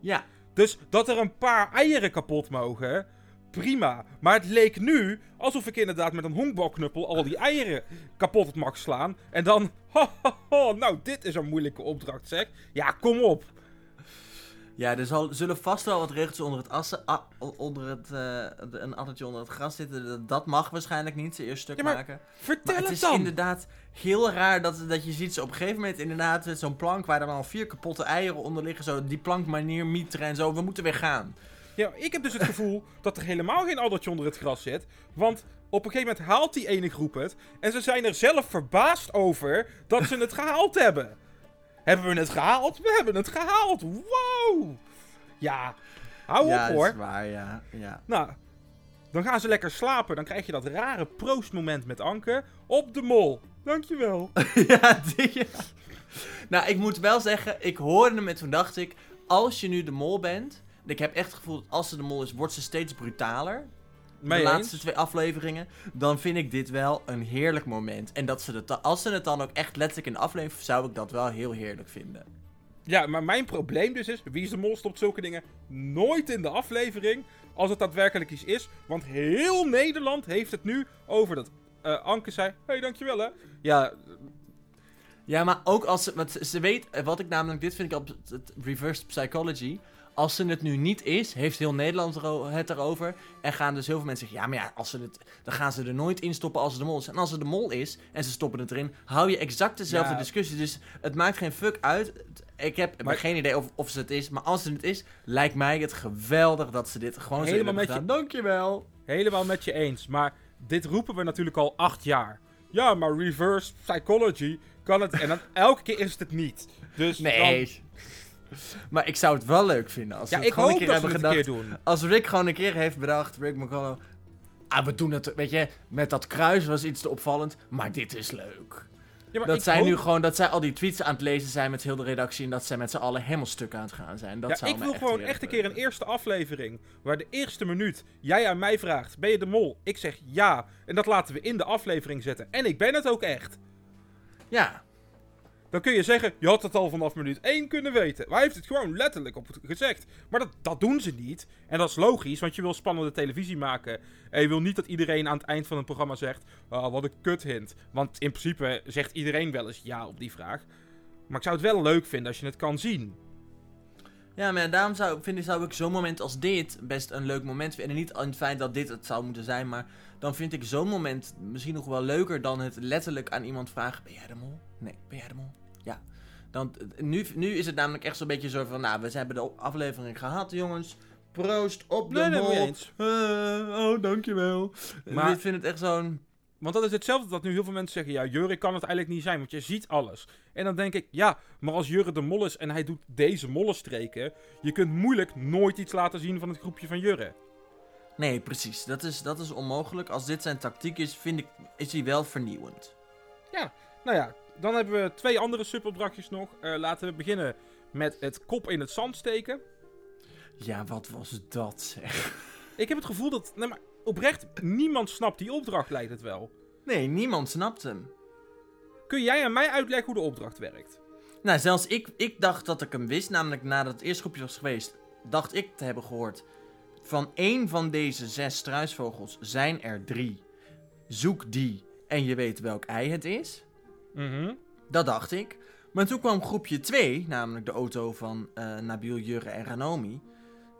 Ja.
Dus dat er een paar eieren kapot mogen, prima. Maar het leek nu alsof ik inderdaad met een honkbalknuppel al die eieren kapot mag slaan. En dan, ho, ho, ho, nou, dit is een moeilijke opdracht, zeg. Ja, kom op.
Ja, er zal, zullen vast wel wat regeltjes onder het assen, onder het, eh, een addertje onder het gras zitten. Dat, mag waarschijnlijk niet, ze eerst stuk
Ja, maar
maken.
Vertel
Maar het
het
is inderdaad heel raar dat, dat je ziet ze op een gegeven moment inderdaad met zo'n plank waar er dan al vier kapotte eieren onder liggen. Zo die plank maar neermieteren en zo. We moeten weer gaan.
Ja, ik heb dus het gevoel dat er helemaal geen addertje onder het gras zit. Want op een gegeven moment haalt die ene groep het. En ze zijn er zelf verbaasd over dat ze het gehaald hebben. Hebben we het gehaald? We hebben het gehaald. Wow. Ja, hou
ja,
op hoor.
is waar, ja. ja.
Nou, dan gaan ze lekker slapen. Dan krijg je dat rare proostmoment met Anke op de mol. Dankjewel.
ja, die, ja. Nou, ik moet wel zeggen, ik hoorde hem en toen dacht ik, als je nu de mol bent... Ik heb echt het gevoel dat als ze de mol is, wordt ze steeds brutaler.
Mee
de
eens?
laatste twee afleveringen. Dan vind ik dit wel een heerlijk moment. En dat ze het, als ze het dan ook echt letterlijk in de aflevering, zou ik dat wel heel heerlijk vinden.
Ja, maar mijn probleem dus is, Wie is de Mol stopt zulke dingen nooit in de aflevering als het daadwerkelijk iets is. Want heel Nederland heeft het nu over dat eh, Anke zei, hé, hey, dankjewel hè. Ja,
Ja, maar ook als ze. Want ze- weet. Wat ik namelijk. Dit vind ik op het reverse psychology. Als ze het nu niet is, heeft heel Nederland het erover. En gaan dus heel veel mensen zeggen: ja, maar ja, als ze het, dan gaan ze er nooit in stoppen als ze de mol is. En als ze de mol is en ze stoppen het erin, hou je exact dezelfde
Ja.
discussie. Dus het maakt geen fuck uit. Het- Ik heb
Maar-
geen idee of, of ze het is, maar als het het is, lijkt mij het geweldig dat ze dit gewoon
Helemaal met je-.
Dankjewel.
Helemaal met je eens. Maar dit roepen we natuurlijk al acht jaar. Ja, maar reverse psychology kan het. En dan elke keer is het het niet. Dus
Nee. Maar ik zou het wel leuk vinden als
ja,
het gewoon een keer hebben
doen.
Als Rick gewoon een keer heeft bedacht, Rick McCullough. Ah, we doen het, weet je, met dat kruis was iets te opvallend, maar dit is leuk.
Ja,
dat zij
hoop-
nu gewoon, dat zij al die tweets aan het lezen zijn met heel de redactie en dat zij met z'n allen helemaal stuk aan het gaan zijn. Dat
ja,
zou
ik wil
echt
gewoon echt een keer een eerste aflevering. Waar de eerste minuut jij aan mij vraagt: Ben je de mol? Ik zeg ja. En dat laten we in de aflevering zetten. En ik ben het ook echt.
Ja,
Dan kun je zeggen: Je had het al vanaf minuut 1 kunnen weten. Maar hij heeft het gewoon letterlijk op gezegd. Maar dat, dat doen ze niet. En dat is logisch, want je wil spannende televisie maken. En je wil niet dat iedereen aan het eind van een programma zegt: "Ah, Wat een kut hint. Want in principe zegt iedereen wel eens ja op die vraag. Maar ik zou het wel leuk vinden als je het kan zien.
Ja, maar daarom zou, vind ik, zou ik zo'n moment als dit best een leuk moment vinden. En niet aan het feit dat dit het zou moeten zijn, maar dan vind ik zo'n moment misschien nog wel leuker dan het letterlijk aan iemand vragen: Ben jij de mol? Nee, ben jij de mol? Ja. Dan, nu, nu is het namelijk echt zo'n beetje zo van: Nou, we hebben de aflevering gehad, jongens. Proost op de
Nee, nee,
mol.
mee eens.
Eh, oh, dankjewel.
Maar-
ik vind het echt zo'n.
Want dat is hetzelfde dat nu heel veel mensen zeggen: ja, Jurre kan het eigenlijk niet zijn, want je ziet alles. En dan denk ik: ja, maar als Jurre de mol is en hij doet deze mollenstreken, je kunt moeilijk nooit iets laten zien van het groepje van Jurre.
Nee, precies. Dat is, dat is onmogelijk. Als dit zijn tactiek is, vind ik, is hij wel vernieuwend.
Nou ja, dan hebben we twee andere subopdrachtjes nog. Eh, laten we beginnen met het kop in het zand steken.
Ja, wat was dat zeg?
Ik heb het gevoel dat, nee, maar oprecht, niemand snapt die opdracht, lijkt het wel.
Nee, niemand snapt hem.
Kun jij aan mij uitleggen hoe de opdracht werkt?
Nou, zelfs ik, ik dacht dat ik hem wist. Namelijk nadat het eerste groepje was geweest, dacht ik te hebben gehoord. Van één van deze zes struisvogels zijn er drie. Zoek die en je weet welk ei het is.
Mhm.
Dat dacht ik. Maar toen kwam groepje 2, namelijk de auto van eh Nabil, Jurre en Ranomi.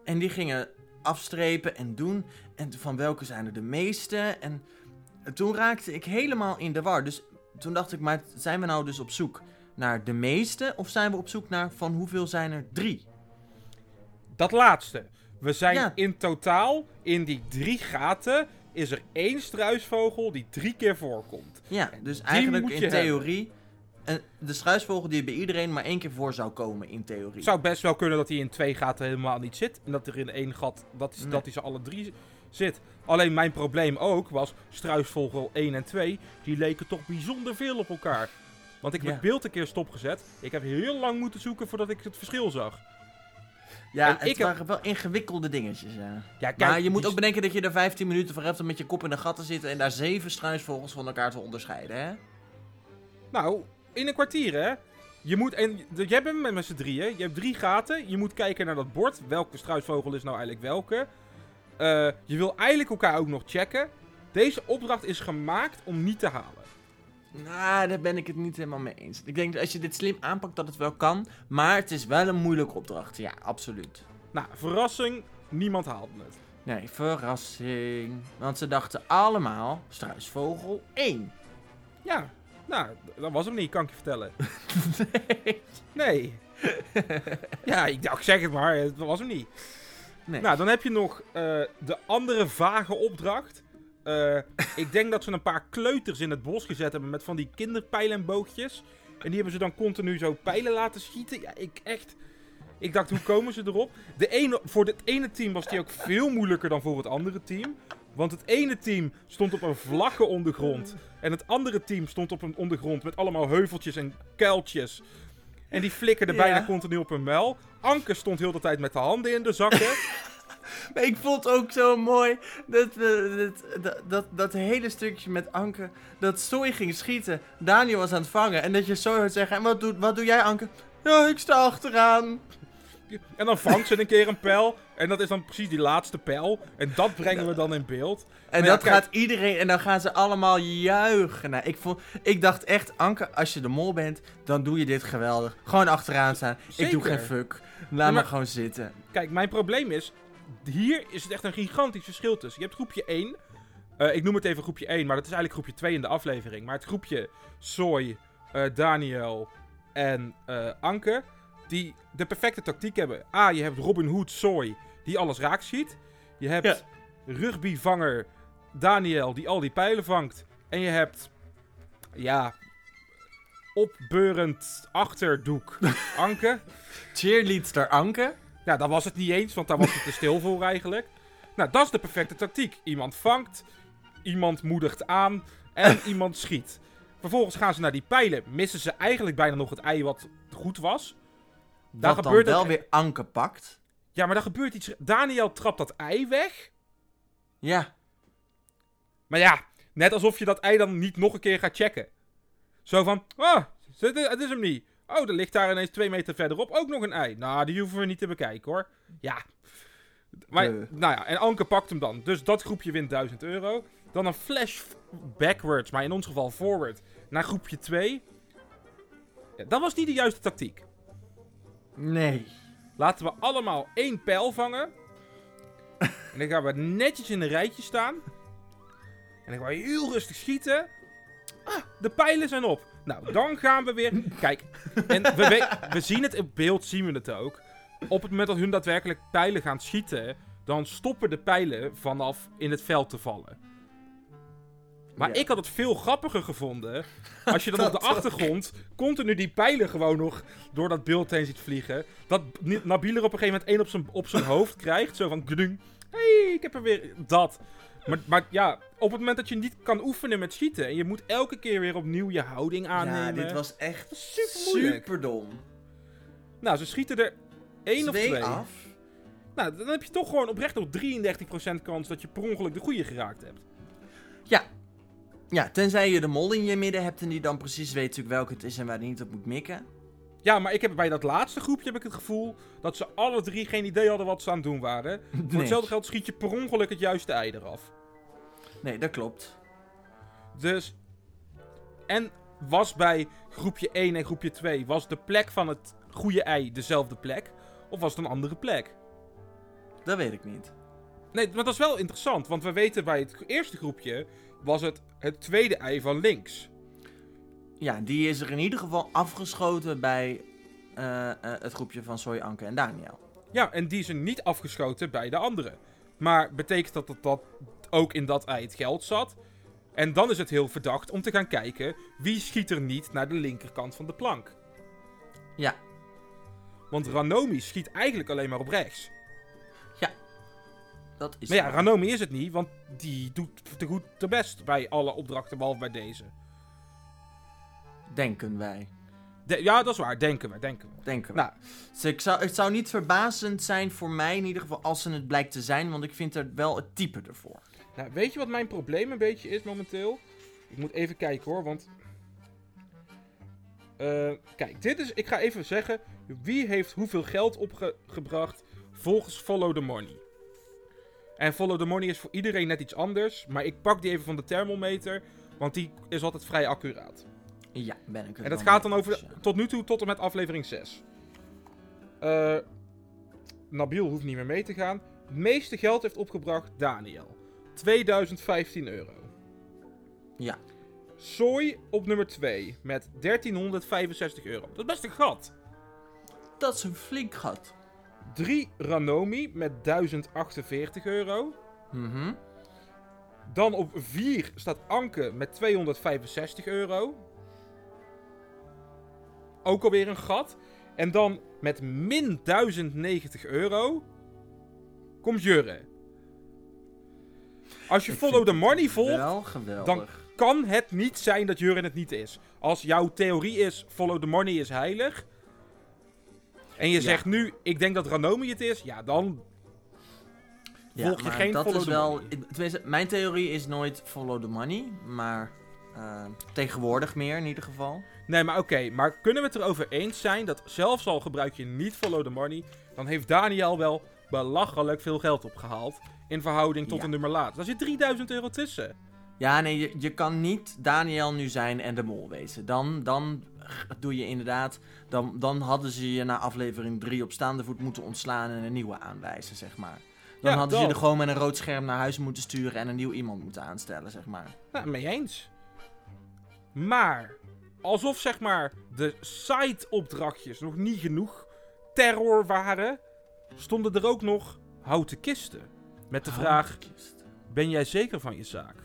En die gingen afstrepen en doen. En van welke zijn er de meeste? En toen raakte ik helemaal in de war. Dus toen dacht ik, maar zijn we nou dus op zoek naar de meeste? Of zijn we op zoek naar van hoeveel zijn er drie?
Dat laatste. We zijn
Ja.
in totaal, in die drie gaten, is er één struisvogel die drie keer voorkomt.
Ja, dus eigenlijk in theorie... een- de struisvogel die bij iedereen maar één keer voor zou komen in theorie.
Het zou best wel kunnen dat hij in twee gaten helemaal niet zit. En dat er in één gat, dat, is,
Nee.
dat hij ze alle drie zit. Alleen mijn probleem ook was, struisvogel 1 en 2, die leken toch bijzonder veel op elkaar. Want ik heb
Ja.
het beeld een keer stopgezet. Ik heb heel lang moeten zoeken voordat ik het verschil zag.
Ja,
En
het
ik heb-
waren wel ingewikkelde dingetjes, ja.
Ja, kijk,
maar je moet
die-
ook bedenken dat je er 15 minuten voor hebt om met je kop in de gat te zitten en daar zeven struisvogels van elkaar te onderscheiden, hè?
Nou, in een kwartier hè. Je moet, en jij bent met, met z'n drieën. Je hebt drie gaten. Je moet kijken naar dat bord. Welke struisvogel is nou eigenlijk welke? Eh, je wil eigenlijk elkaar ook nog checken. Deze opdracht is gemaakt om niet te halen.
Nou, daar ben ik het niet helemaal mee eens. Ik denk dat als je dit slim aanpakt dat het wel kan, maar het is wel een moeilijke opdracht. Ja, absoluut.
Nou, verrassing. Niemand haalde het.
Nee, verrassing. Want ze dachten allemaal struisvogel 1.
Ja, nou, dat was hem niet, kan ik je vertellen.
nee.
Nee. ja, ik, dacht, zeg het maar, het was hem niet.
nee.
Nou, dan heb je nog eh, de andere vage opdracht. Eh, ik denk dat ze een paar kleuters in het bos gezet hebben met van die kinderpijlenboogjes. En die hebben ze dan continu zo pijlen laten schieten. Ja, ik echt... Ik dacht, hoe komen ze erop? De ene, voor het ene team was die ook veel moeilijker dan voor het andere team. Want het ene team stond op een vlakke ondergrond. En het andere team stond op een ondergrond met allemaal heuveltjes en kuiltjes. En die flikkerden
Ja.
bijna continu op hun muil. Anke stond heel de tijd met de handen in de zakken.
Maar ik vond ook zo mooi dat, dat, dat, dat, hele stukje met Anke, dat Soy ging schieten, Daniel was aan het vangen en dat je Soy hoort zeggen, en wat, doet, wat doe jij Anke? Ja, ik sta achteraan.
En dan vangt ze een keer een pijl. En dat is dan precies die laatste pijl. En dat brengen we dan in beeld.
En
Maar ja,
dat
kijk.
gaat iedereen, en dan gaan ze allemaal juichen. Nou, ik, vond, ik dacht echt, Anke, als je de mol bent, dan doe je dit geweldig. Gewoon achteraan staan. Ik doe geen fuck. Laat
maar-
me gewoon zitten.
Kijk, mijn probleem is... Hier is het echt een gigantisch verschil tussen. Je hebt groepje 1. eh, ik noem het even groepje 1, maar dat is eigenlijk groepje 2 in de aflevering. Maar het groepje Soy, eh, Daniel en eh, Anke... die de perfecte tactiek hebben. A, je hebt Robin Hood Soy, die alles raak ziet. Je hebt
Ja.
rugbyvanger Daniel, die al die pijlen vangt. En je hebt, ja, opbeurend achterdoek Anke.
Cheerleadster Anke.
Ja, dat was het niet eens, want daar was het te stil voor eigenlijk. Nou, dat is de perfecte tactiek. Iemand vangt, iemand moedigt aan en iemand schiet. Vervolgens gaan ze naar die pijlen. Missen ze eigenlijk bijna nog het ei wat goed was. Daar
Wat dan
gebeurt
wel
ook-
weer Anke pakt.
Ja, maar daar gebeurt iets. Daniel trapt dat ei weg.
Ja,
Maar ja, net alsof je dat ei dan niet nog een keer gaat checken. Zo van, ah, is- het is hem niet. Oh, er ligt daar ineens twee meter verderop ook nog een ei. Nou, die hoeven we niet te bekijken hoor. Ja. Maar,
Eh.
nou ja, en Anke pakt hem dan. Dus dat groepje wint 1000 euro. Dan een flash backwards, maar in ons geval forward, naar groepje 2. Ja, dat was niet de juiste tactiek.
nee.
Laten we allemaal één pijl vangen. en dan gaan we netjes in een rijtje staan. En dan gaan we heel rustig schieten. Ah, de pijlen zijn op. Nou, dan gaan we weer. Kijk, en we, we, we zien het in beeld, zien we het ook. Op het moment dat hun daadwerkelijk pijlen gaan schieten, dan stoppen de pijlen vanaf in het veld te vallen. Maar
Ja.
ik had het veel grappiger gevonden. Als je dan op de achtergrond continu die pijlen gewoon nog door dat beeld heen ziet vliegen. Dat Nabil er op een gegeven moment één op zijn, op zijn hoofd krijgt. Zo van gdung. hey, ik heb er weer dat. Maar, maar ja, op het moment dat je niet kan oefenen met schieten. En je moet elke keer weer opnieuw je houding aannemen.
Ja, dit was echt
Super
dom.
Nou, ze schieten er één of
Twee af.
Nou, dan heb je toch gewoon oprecht nog 33% kans dat je per ongeluk de goede geraakt hebt.
Ja, tenzij je de mol in je midden hebt en die dan precies weet natuurlijk welke het is en waar die niet op moet mikken.
Ja, maar ik heb bij dat laatste groepje heb ik het gevoel dat ze alle drie geen idee hadden wat ze aan het doen waren. Voor
Nee.
hetzelfde geld schiet je per ongeluk het juiste ei eraf.
Nee, dat klopt.
Dus. En was bij groepje 1 en groepje 2, was de plek van het goede ei dezelfde plek? Of was het een andere plek?
Dat weet ik niet.
Nee, maar dat is wel interessant, want we weten bij het eerste groepje was het het tweede ei van links.
Ja, die is er in ieder geval afgeschoten bij eh, eh, het groepje van Soy, Anke en Daniel.
Ja, en die zijn niet afgeschoten bij de andere. Maar betekent dat dat, dat ook in dat ei het geld zat? En dan is het heel verdacht om te gaan kijken wie schiet er niet naar de linkerkant van de plank.
Ja.
Want Ranomi schiet eigenlijk alleen maar op rechts.
Dat is
Maar ja. Ranomi is het niet, want die doet te goed te best bij alle opdrachten, behalve bij deze.
denken wij.
De- ja, dat is waar, denken we, denken we.
Denken we.
Nou,
Dus ik zou, het zou niet verbazend zijn voor mij in ieder geval als ze het blijkt te zijn, want ik vind er wel het type ervoor.
Nou, weet je wat mijn probleem een beetje is momenteel? Ik moet even kijken hoor, want... Eh, kijk, dit is... Ik ga even zeggen, wie heeft hoeveel geld opgebracht volgens Follow the Money? En Follow the Money is voor iedereen net iets anders, maar ik pak die even van de thermometer, want die is altijd vrij accuraat.
Ja, ben ik
En dat gaat dan over tot nu toe tot en met aflevering 6. Eh Nabil hoeft niet meer mee te gaan. Het meeste geld heeft opgebracht Daniel. 2015 euro.
Ja.
Soy op nummer 2 met 1365 euro. Dat is best een gat.
Dat is een flink gat.
3 Ranomi met 1048 euro.
Mhm.
Dan op 4 staat Anke met 265 euro. Ook alweer een gat. En dan met min 1090 euro komt Jurre. Als je
Ik
follow the money volgt, dan- kan het niet zijn dat Jurre het niet is. Als jouw theorie is, follow the money is heilig. En je
Ja.
zegt nu, ik denk dat Ranomi het is. Ja, dan volg je
maar
geen
dat
follow
is
the
wel.
money.
Tenminste, mijn theorie is nooit follow the money, maar eh, tegenwoordig meer in ieder geval.
Nee, maar oké. maar kunnen we het erover eens zijn dat zelfs al gebruik je niet follow the money, dan heeft Daniel wel belachelijk veel geld opgehaald in verhouding tot
Ja.
een nummer later. Daar zit 3000 euro tussen.
Ja, nee, je, je kan niet Daniel nu zijn en de mol wezen. Dan, dan doe je inderdaad. Dan, dan hadden ze je na aflevering 3 op staande voet moeten ontslaan en een nieuwe aanwijzen, zeg maar. Dan
Ja,
hadden ze je er gewoon met een rood scherm naar huis moeten sturen en een nieuw iemand moeten aanstellen, zeg maar.
Nou, mee eens. Maar, alsof zeg maar de side-opdrachtjes nog niet genoeg terror waren, stonden er ook nog houten kisten. Met de vraag, ben jij zeker van je zaak?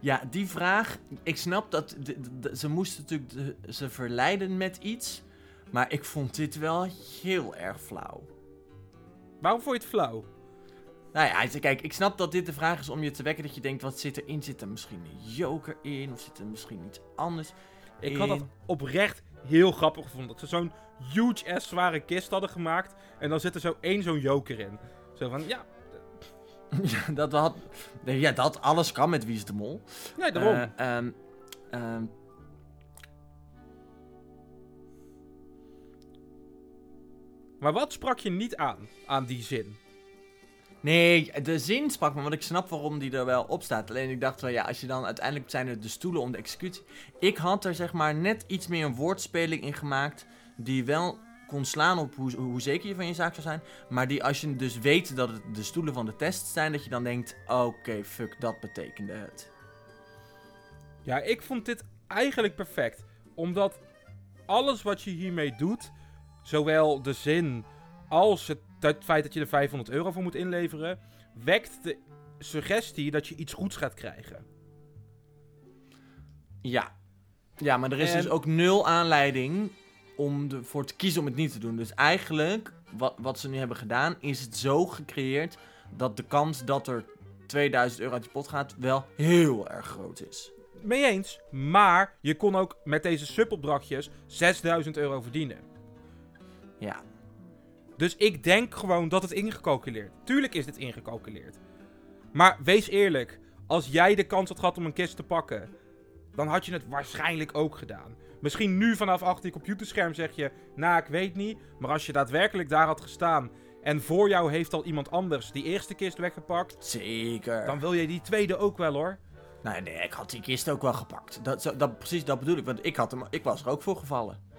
Ja, die vraag. Ik snap dat de- de- de- ze moesten natuurlijk de- ze verleiden met iets. Maar ik vond dit wel heel erg flauw.
Waarom vond je het flauw?
Nou ja, kijk, ik snap dat dit de vraag is om je te wekken dat je denkt, wat zit erin? Zit er misschien een joker in? Of zit er misschien iets anders
Ik had dat oprecht heel grappig gevonden. Dat ze zo'n huge ass zware kist hadden gemaakt. En dan zit er zo één zo'n joker in. Zo van, ja,
Ja, dat had... Ja, dat alles kan met Wie is de Mol.
nee, daarom.
Eh, ehm, ehm,
maar wat sprak je niet aan, aan die zin?
Nee, de zin sprak me, want ik snap waarom die er wel op staat. Alleen ik dacht wel, ja, als je dan uiteindelijk zijn de stoelen om de executie. Ik had er zeg maar net iets meer een woordspeling in gemaakt. Die wel kon slaan op hoe, hoe zeker je van je zaak zou zijn. Maar die als je dus weet dat het de stoelen van de test zijn, dat je dan denkt: oké, fuck, dat betekende het.
Ja, ik vond dit eigenlijk perfect. Omdat alles wat je hiermee doet, zowel de zin als het, het feit dat je er 500 euro voor moet inleveren, wekt de suggestie dat je iets goeds gaat krijgen.
Ja. Ja, maar er is
En-
dus ook nul aanleiding om ervoor te kiezen om het niet te doen. Dus eigenlijk, wat, wat ze nu hebben gedaan, is het zo gecreëerd dat de kans dat er 2000 euro uit je pot gaat wel heel erg groot is.
Mee eens, maar je kon ook met deze subopdrachtjes 6000 euro verdienen.
Ja.
Dus ik denk gewoon dat het ingecalculeerd. Tuurlijk is dit ingecalculeerd. Maar wees eerlijk, als jij de kans had gehad om een kist te pakken, dan had je het waarschijnlijk ook gedaan. Misschien nu vanaf achter je computerscherm zeg je, nou ik weet niet, maar als je daadwerkelijk daar had gestaan en voor jou heeft al iemand anders die eerste kist weggepakt,
Zeker.
dan wil je die tweede ook wel hoor.
Nee, nee, ik had die kist ook wel gepakt. Dat, dat, precies dat bedoel ik, want ik, had hem, ik was er ook voor gevallen.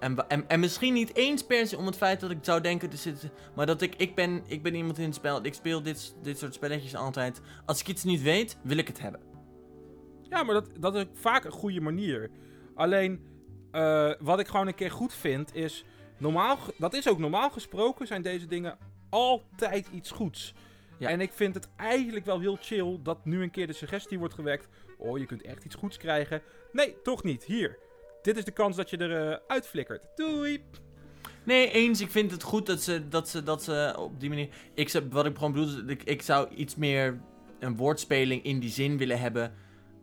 En, en, en misschien niet eens per se om het feit dat ik zou denken, er zit, maar dat ik, ik ben, ik ben iemand in het spel, ik speel dit, dit soort spelletjes altijd. Als ik iets niet weet, wil ik het hebben.
Ja, maar dat, dat is vaak een goede manier. Alleen, eh, wat ik gewoon een keer goed vind, is... Normaal, dat is ook normaal gesproken, zijn deze dingen altijd iets goeds.
Ja.
En ik vind het eigenlijk wel heel chill dat nu een keer de suggestie wordt gewekt... Oh, je kunt echt iets goeds krijgen. Nee, toch niet. Hier. Dit is de kans dat je er eh, uitflikkert. Doei!
Nee, eens, ik vind het goed dat ze, dat ze, dat ze op die manier... Ik, wat ik gewoon bedoel, ik, ik zou iets meer een woordspeling in die zin willen hebben.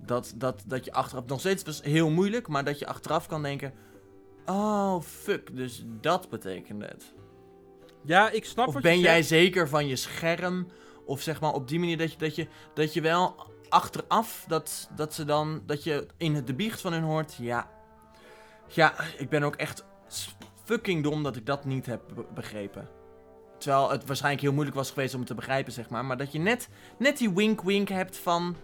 Dat, dat, dat je achteraf, nog steeds was heel moeilijk, maar dat je achteraf kan denken... Oh, fuck, dus dat betekende het.
Ja, ik snap
Of
wat
ben jij zeker van je scherm? Of zeg maar op die manier dat je, dat je, dat je wel achteraf, dat, dat ze dan, dat je in de biecht van hun hoort, ja. Ja, ik ben ook echt fucking dom dat ik dat niet heb be- begrepen. Terwijl het waarschijnlijk heel moeilijk was geweest om het te begrijpen, zeg maar. Maar dat je net, net die wink-wink hebt van...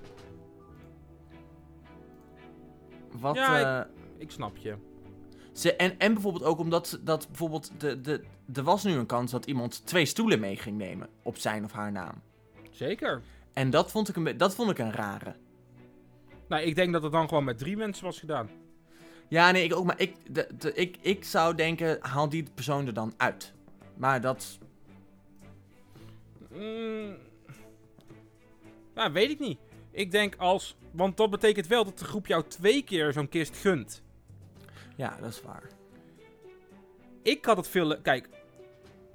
Wat,
Ja,
eh,
Ik snap je.
ze, en, en bijvoorbeeld ook omdat dat bijvoorbeeld de, de, er was nu een kans dat iemand twee stoelen mee ging nemen op zijn of haar naam.
Zeker.
En dat vond ik een, dat vond ik een rare.
Nou, ik denk dat het dan gewoon met drie mensen was gedaan.
Ja, nee, ik ook, maar ik, de, de, ik, ik zou denken, haal die persoon er dan uit. Maar dat,
Mm, nou, weet ik niet. Ik denk als... Want dat betekent wel dat de groep jou twee keer zo'n kist gunt.
ja, dat is waar.
Ik had het veel... Kijk,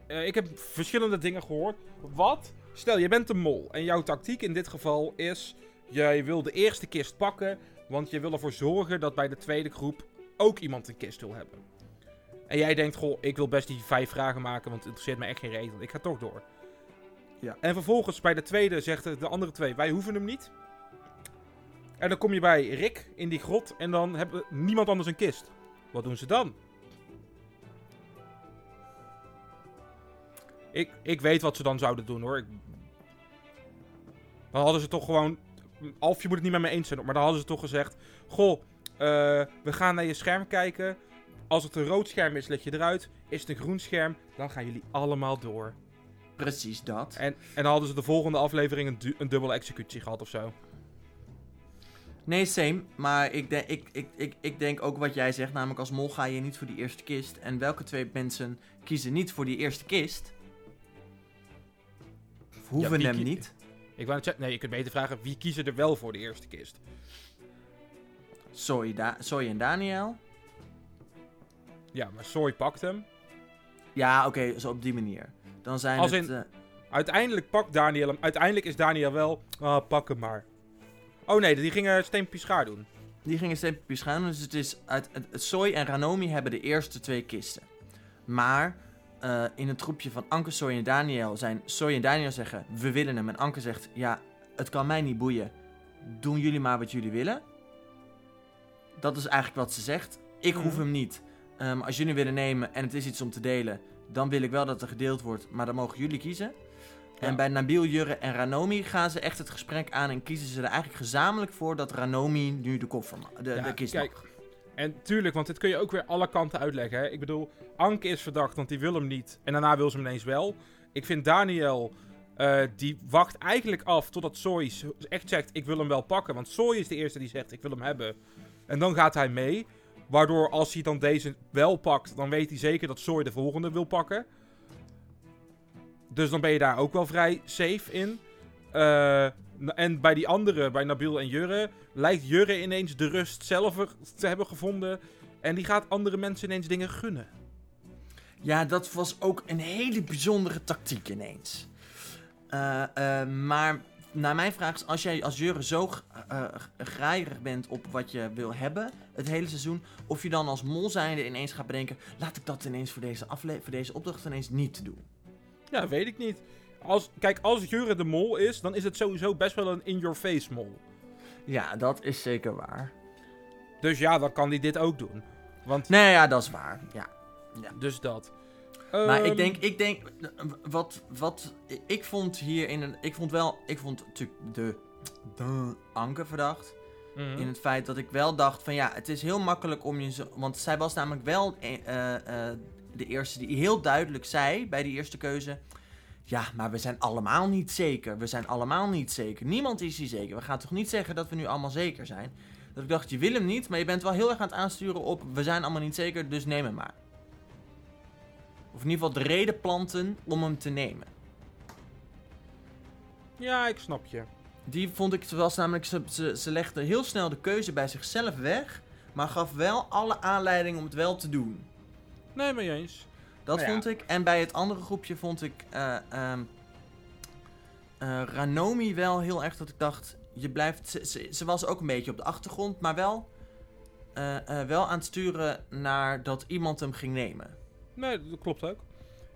eh, ik heb verschillende dingen gehoord. Wat? Stel, je bent de mol. En jouw tactiek in dit geval is... Jij wil de eerste kist pakken. Want je wil ervoor zorgen dat bij de tweede groep ook iemand een kist wil hebben. En jij denkt, goh, ik wil best die vijf vragen maken, want het interesseert me echt geen want ik ga toch door.
Ja.
En vervolgens bij de tweede zegt de andere twee, wij hoeven hem niet. En dan kom je bij Rick in die grot en dan hebben niemand anders een kist. Wat doen ze dan? Ik, ik weet wat ze dan zouden doen hoor. Ik... Dan hadden ze toch gewoon. Alfje moet het niet met me eens zijn, maar dan hadden ze toch gezegd: Goh, eh, we gaan naar je scherm kijken. Als het een rood scherm is, leg je eruit. Is het een groen scherm, dan gaan jullie allemaal door.
Precies dat.
En, en dan hadden ze de volgende aflevering een, du- een dubbele executie gehad of zo.
Nee, same. Maar ik, denk ik, ik, ik, ik denk ook wat jij zegt. Namelijk als mol ga je niet voor die eerste kist. En welke twee mensen kiezen niet voor die eerste kist? Hoeven hem niet.
Ik wou nee, je kunt beter vragen wie kiezen er wel voor de eerste kist.
Soy, da Soy en Daniel.
Ja, maar Soy pakt hem.
Ja, oké, zo op die manier. Dan zijn
Als
het... eh,
Uiteindelijk pakt Daniel hem. Uiteindelijk is Daniel wel. Ah, pak hem maar. Oh nee, die gingen Steenpje Schaar doen.
Die gingen stempeltjes gaan. Dus het is uit, Soy en Ranomi hebben de eerste twee kisten. Maar eh, in het groepje van Anke, Soy en Daniel zijn Soy en Daniel zeggen we willen hem. En Anke zegt ja, het kan mij niet boeien. Doen jullie maar wat jullie willen. Dat is eigenlijk wat ze zegt. Ik hoef
Mhm.
hem niet. Ehm, als jullie willen nemen en het is iets om te delen, dan wil ik wel dat er gedeeld wordt. Maar dan mogen jullie kiezen. En bij Nabil, Jurre en Ranomi gaan ze echt het gesprek aan en kiezen ze er eigenlijk gezamenlijk voor dat Ranomi nu de koffer de,
Ja,
de kist
kijk,
mag.
En tuurlijk, want dit kun je ook weer alle kanten uitleggen. Hè? Ik bedoel, Anke is verdacht, want die wil hem niet. En daarna wil ze hem ineens wel. Ik vind Daniel, eh, die wacht eigenlijk af totdat Soy echt zegt, ik wil hem wel pakken. Want Soy is de eerste die zegt, ik wil hem hebben. En dan gaat hij mee. Waardoor als hij dan deze wel pakt, dan weet hij zeker dat Soy de volgende wil pakken. Dus dan ben je daar ook wel vrij safe in. Eh, en bij die andere, bij Nabil en Jurre, lijkt Jurre ineens de rust zelf te hebben gevonden. En die gaat andere mensen ineens dingen gunnen.
Ja, dat was ook een hele bijzondere tactiek ineens. Eh, eh, maar naar mijn vraag is, als jij als Jurre zo g- eh, graaierig bent op wat je wil hebben, het hele seizoen, of je dan als mol zijnde ineens gaat bedenken, laat ik dat ineens voor deze, afle voor deze opdracht ineens niet doen.
Ja, weet ik niet. Als, kijk, als Jurre de mol is, dan is het sowieso best wel een in-your-face mol.
Ja, dat is zeker waar.
Dus ja, dan kan hij dit ook doen. Want,
Nee, ja, dat is waar. Ja.
dus dat.
Maar
Ehm,
ik denk, ik denk, wat, wat ik vond hier in een, ik vond wel, ik vond natuurlijk de, de Anke verdacht.
mhm.
In het feit dat ik wel dacht van ja, het is heel makkelijk om je zo, want zij was namelijk wel eh, eh, eh, de eerste die heel duidelijk zei bij die eerste keuze. Ja, maar we zijn allemaal niet zeker. We zijn allemaal niet zeker. Niemand is hier zeker. We gaan toch niet zeggen dat we nu allemaal zeker zijn? Dat ik dacht, je wil hem niet, maar je bent wel heel erg aan het aansturen op we zijn allemaal niet zeker, dus neem hem maar. Of in ieder geval de reden planten om hem te nemen.
Ja, ik snap je.
Die vond ik, was namelijk, ze, ze, ze legde heel snel de keuze bij zichzelf weg, maar gaf wel alle aanleiding om het wel te doen.
Nee, mee eens.
Dat
Nou ja.
vond ik. En bij het andere groepje vond ik eh, ehm, eh, Ranomi wel heel erg dat ik dacht, je blijft, ze, ze, ze was ook een beetje op de achtergrond, maar wel, eh, wel aan het sturen naar dat iemand hem ging nemen.
Nee, dat klopt ook.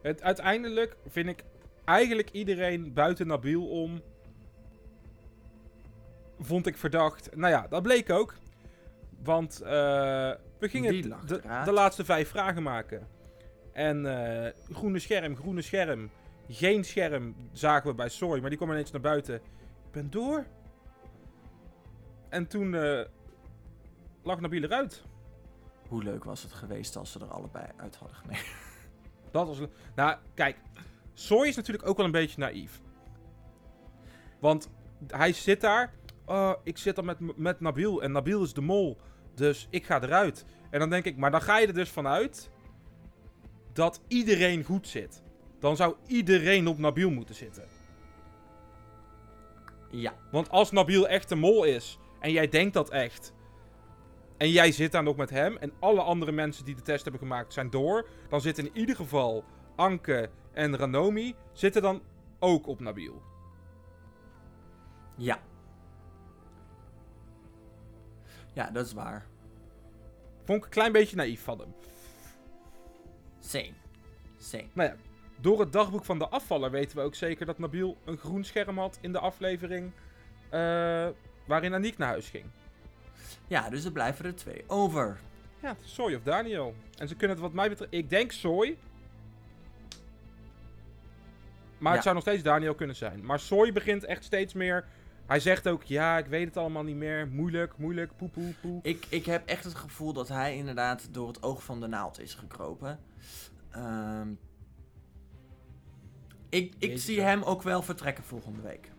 Het, uiteindelijk vind ik eigenlijk iedereen buiten Nabil om. Vond ik verdacht. Nou ja, dat bleek ook. Want we gingen de, de laatste vijf vragen maken. En eh, groene scherm, groene scherm. Geen scherm zagen we bij Soy, maar die kwam ineens naar buiten. Ik ben door. En toen eh, lag Nabil eruit.
Hoe leuk was het geweest als ze er allebei uit hadden genomen.
Dat was. Nou, kijk. Soy is natuurlijk ook wel een beetje naïef. Want hij zit daar. Oh, ik zit dan met, met Nabil. En Nabil is de mol. Dus ik ga eruit. En dan denk ik, maar dan ga je er dus vanuit. Dat iedereen goed zit. Dan zou iedereen op Nabil moeten zitten.
Ja.
Want als Nabil echt de mol is. en jij denkt dat echt. en jij zit daar nog met hem. en alle andere mensen die de test hebben gemaakt zijn door. dan zitten in ieder geval Anke en Ranomi. zitten dan ook op Nabil.
Ja. Ja, dat is waar.
Vond ik een klein beetje naïef van hem.
Same. Same.
Nou ja, door het dagboek van de afvaller weten we ook zeker dat Nabil een groen scherm had in de aflevering. eh, waarin Aniek naar huis ging.
Ja, dus er blijven er twee over.
Ja, Soy of Daniel. En ze kunnen het wat mij betreft... Ik denk Soy. Maar
Ja.
het zou nog steeds Daniel kunnen zijn. Maar Soy begint echt steeds meer... Hij zegt ook, ja, ik weet het allemaal niet meer. Moeilijk, moeilijk, poe, poe, poe.
Ik, ik heb echt het gevoel dat hij inderdaad door het oog van de naald is gekropen. Ehm, ik ik
Jezus,
zie hem ook wel vertrekken volgende week.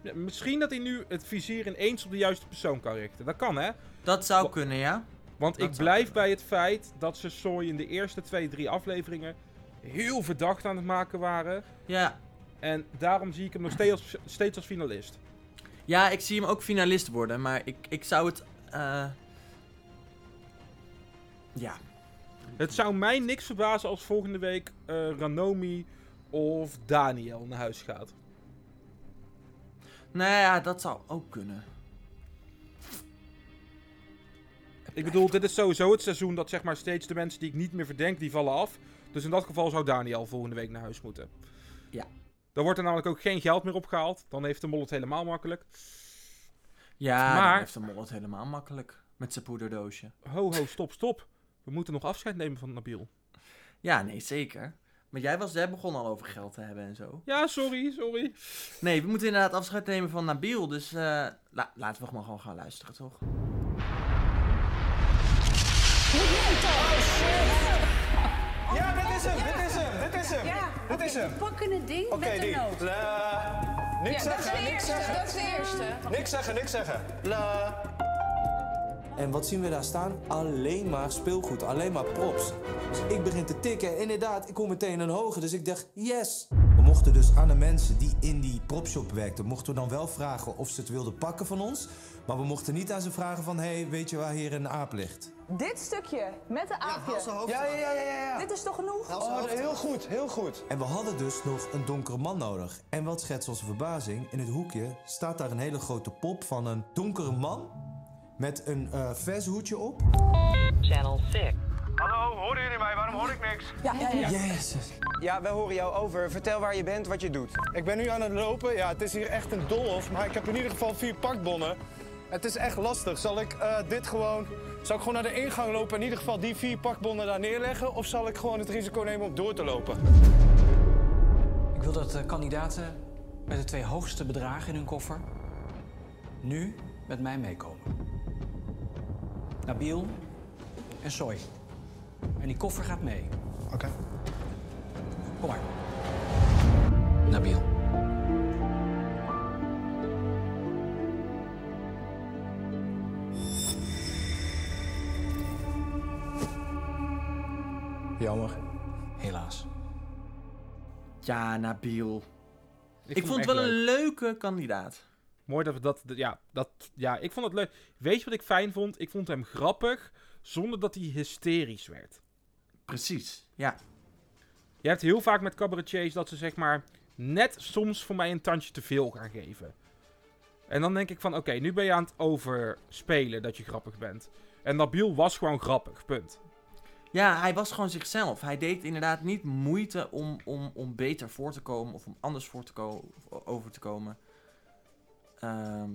Ja, misschien dat hij nu het vizier ineens op de juiste persoon kan richten. Dat kan, hè?
Dat zou
Wa-
kunnen, ja.
Want
Dat
ik blijf
kunnen.
bij het feit dat ze Soy in de eerste twee, drie afleveringen heel verdacht aan het maken waren.
Ja,
En daarom zie ik hem nog steeds als, steeds als finalist.
ja ik zie hem ook finalist worden, maar ik, ik zou het... eh, ja,
Het zou mij niks verbazen als volgende week eh, Ranomi of Daniel naar huis gaat.
nou ja, dat zou ook kunnen.
Ik bedoel, dit is sowieso het seizoen dat zeg maar steeds de mensen die ik niet meer verdenk, die vallen af. Dus in dat geval zou Daniel volgende week naar huis moeten.
Ja.
Dan wordt er namelijk ook geen geld meer opgehaald. Dan heeft de mol het helemaal makkelijk.
Ja,
Maar-
dan heeft de mol het helemaal makkelijk. Met zijn poederdoosje.
Ho, ho, stop, stop. We moeten nog afscheid nemen van Nabil.
Ja, nee, zeker. Maar jij, was, jij begon al over geld te hebben en zo.
Ja, sorry, sorry.
Nee, we moeten inderdaad afscheid nemen van Nabil. Dus eh, la- laten we gewoon, gewoon gaan luisteren, toch?
Ja, dit is hem, is hem.
Ja,
Dit is hem.
pakken het ding met de
die.
noot.
La. Niks
Ja, dat
zeggen,
de
niks
eerste,
zeggen.
dat is de eerste.
Niks zeggen, niks zeggen. La.
En wat zien we daar staan? Alleen maar speelgoed, alleen maar props. Dus ik begin te tikken en inderdaad, ik kom meteen een hoger. Dus ik dacht, yes!
We mochten dus aan de mensen die in die propshop werkten, mochten we dan wel vragen of ze het wilden pakken van ons. Maar we mochten niet aan ze vragen van, hey, weet je waar hier een aap ligt?
Dit stukje met de aapje.
Ja, ja, ja, ja, ja.
Dit is toch genoeg?
Oh, heel goed, heel goed.
En we hadden dus nog een donkere man nodig. En wat schetst onze verbazing? In het hoekje staat daar een hele grote pop van een donkere man met een eh vershoedje op.
Channel 6.
Hallo, horen jullie mij? Waarom hoor ik niks?
Ja, ja, ja.
Jezus.
Ja, wij horen jou over. Vertel waar je bent, wat je doet.
Ik ben nu aan het lopen. Ja, het is hier echt een doolhof. Maar ik heb in ieder geval vier pakbonnen. Het is echt lastig. Zal ik eh, dit gewoon... Zal ik gewoon naar de ingang lopen en in ieder geval die vier pakbonnen daar neerleggen? Of zal ik gewoon het risico nemen om door te lopen?
Ik wil dat de kandidaten met de twee hoogste bedragen in hun koffer nu met mij meekomen. Nabil en Soy. En die koffer gaat mee.
Oké.
Kom maar. Nabil.
Jammer.
Helaas.
Ja, Nabil. Ik, vond het wel een
leuk.
leuke kandidaat.
Mooi dat we dat, dat- ja, dat, ja, ik vond het leuk. Weet je wat ik fijn vond? Ik vond hem grappig, zonder dat hij hysterisch werd.
Precies, ja.
Je hebt heel vaak met cabaretiers dat ze zeg maar net soms voor mij een tandje te veel gaan geven. En dan denk ik van, oké, nu ben je aan het overspelen dat je grappig bent. En Nabil was gewoon grappig, punt.
Ja, hij was gewoon zichzelf. Hij deed inderdaad niet moeite om, om, om beter voor te komen of om anders voor te komen over te komen. Ehm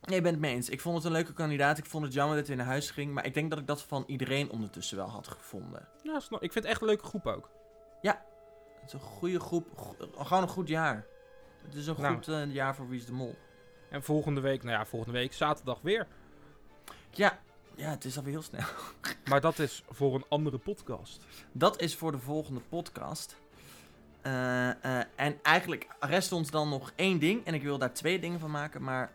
nee, ik ben het mee eens. Ik vond het een leuke kandidaat. Ik vond het jammer dat hij naar huis ging. Maar ik denk dat ik dat van iedereen ondertussen wel had gevonden.
Ja, snap- ik vind het echt een leuke groep ook.
Het is een goede groep. Go- gewoon een goed jaar. Het is een
Nou.
goed eh, jaar voor Wie is de Mol.
En volgende week, nou ja, volgende week zaterdag weer.
Ja, ja, het is alweer heel snel.
Maar dat is voor een andere podcast.
Dat is voor de volgende podcast. Eh, eh, en eigenlijk rest ons dan nog één ding. En ik wil daar twee dingen van maken. Maar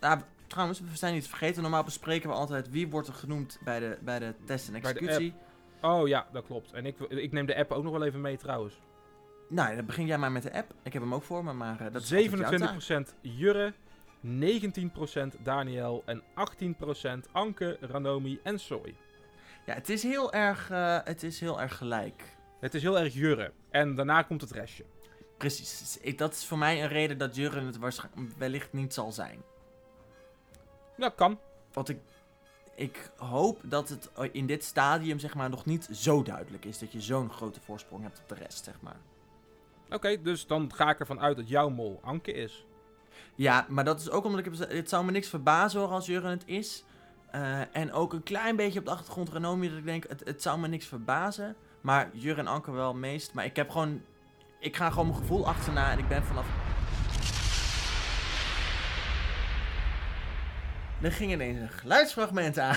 nou, trouwens, we zijn niet vergeten. Normaal bespreken we altijd wie wordt er genoemd bij de, bij de test en executie.
Oh ja, dat klopt. En ik, ik neem de app ook nog wel even mee trouwens.
Nou, dan begin jij maar met de app. Ik heb hem ook voor me, maar dat is altijd jouw taak.
27% Jurre, 19% Daniel en 18% Anke, Ranomi en Soy.
Ja, het is heel erg, eh, het is heel erg gelijk.
Het is heel erg Jurre. En daarna komt het restje.
Precies. Ik- Dat is voor mij een reden dat Jurgen het waarschijnlijk wellicht niet zal zijn.
Ja, kan.
Want ik, ik hoop dat het in dit stadium zeg maar nog niet zo duidelijk is dat je zo'n grote voorsprong hebt op de rest, zeg maar.
Oké, dus dan ga ik ervan uit dat jouw mol Anke is.
Ja, maar dat is ook omdat ik het zou me niks verbazen hoor als Jurgen het is. Eh, en ook een klein beetje op de achtergrond Renomi dat ik denk, het, het zou me niks verbazen. Maar Jurgen en Anke wel meest. Maar ik heb gewoon, ik ga gewoon mijn gevoel achterna en ik ben vanaf... Er ging ineens een geluidsfragment aan.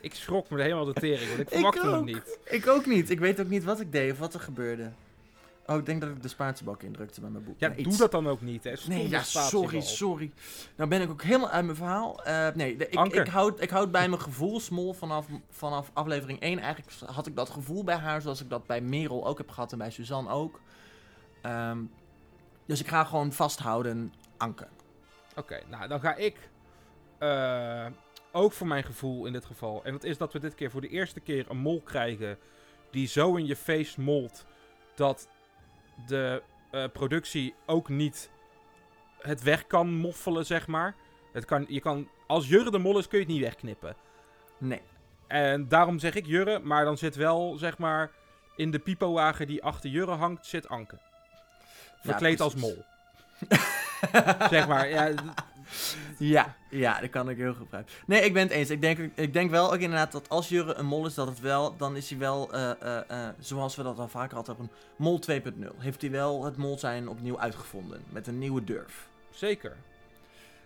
Ik schrok me helemaal de tering, want ik verwachtte hem niet.
Ik ook niet. Ik weet ook niet wat ik deed of wat er gebeurde. Oh, ik denk dat ik de spatiebak indrukte bij mijn boek.
Ja,
Nee,
doe dat dan ook niet, hè.
Nee, ja, sorry, sorry. Nou ben ik ook helemaal uit mijn verhaal. Eh, nee, de- ik,
Anker.
ik, houd, ik houd bij mijn gevoel, Smol, vanaf, vanaf aflevering 1. Eigenlijk had ik dat gevoel bij haar, zoals ik dat bij Merel ook heb gehad en bij Suzanne ook. Ehm, dus ik ga gewoon vasthouden, Anke.
Oké, nou dan ga ik eh, ook voor mijn gevoel in dit geval. En dat is dat we dit keer voor de eerste keer een mol krijgen die zo in je face molt dat de eh, productie ook niet het weg kan moffelen, zeg maar. Het kan, je kan, als Jurre de mol is, kun je het niet wegknippen.
Nee.
En daarom zeg ik Jurre, maar dan zit wel, zeg maar, in de pipowagen die achter Jurre hangt, zit Anke. Verkleed als mol. zeg maar, ja,
Ja, ja, dat kan ik heel begrijpen. Nee, ik ben het eens. Ik denk, ik denk wel ook inderdaad dat als Jurre een mol is, dat het wel, dan is hij wel, eh, eh, eh, zoals we dat al vaker hadden, een mol 2.0. Heeft hij wel het mol zijn opnieuw uitgevonden, met een nieuwe durf.
Zeker.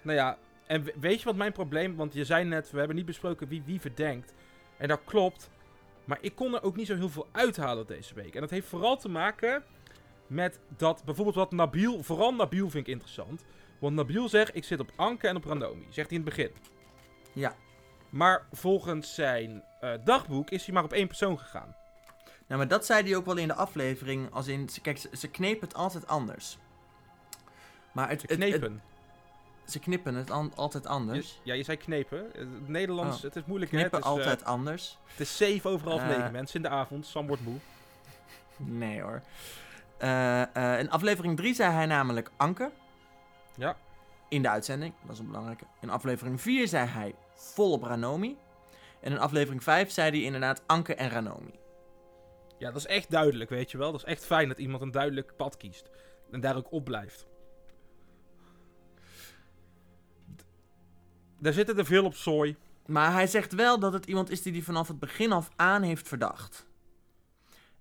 Nou ja, en we- weet je wat mijn probleem... Want je zei net, we hebben niet besproken wie wie verdenkt. En dat klopt. Maar ik kon er ook niet zo heel veel uithalen deze week. En dat heeft vooral te maken met dat... Bijvoorbeeld wat Nabil... Vooral Nabil vind ik interessant. Want Nabil zegt, ik zit op Anke en op Randomi. Zegt hij in het begin.
Ja.
Maar volgens zijn eh, dagboek is hij maar op één persoon gegaan.
Nou, maar dat zei hij ook wel in de aflevering. Als in, ze- kijk, ze, ze knepen het altijd anders. Maar het,
Ze
het- het-
knepen.
ze knippen het an- altijd
Je-
anders.
ja, je zei knepen. Het Nederlands,
Oh.
het is moeilijk. hè?
Knippen
Het is, eh,
altijd anders.
het is 7 over half
Eh.
9 mensen in de avond. Sam wordt moe.
Nee hoor. In aflevering 3 zei hij namelijk Anke.
Ja.
In de uitzending, dat is een belangrijke. In aflevering 4 zei hij volop Ranomi. En in aflevering 5 zei hij inderdaad Anke en Ranomi.
Ja, dat is echt duidelijk, weet je wel. Dat is echt fijn dat iemand een duidelijk pad kiest. En daar ook op blijft. Daar zitten er veel op zooi.
Maar hij zegt wel dat het iemand is die hij vanaf het begin af aan heeft verdacht.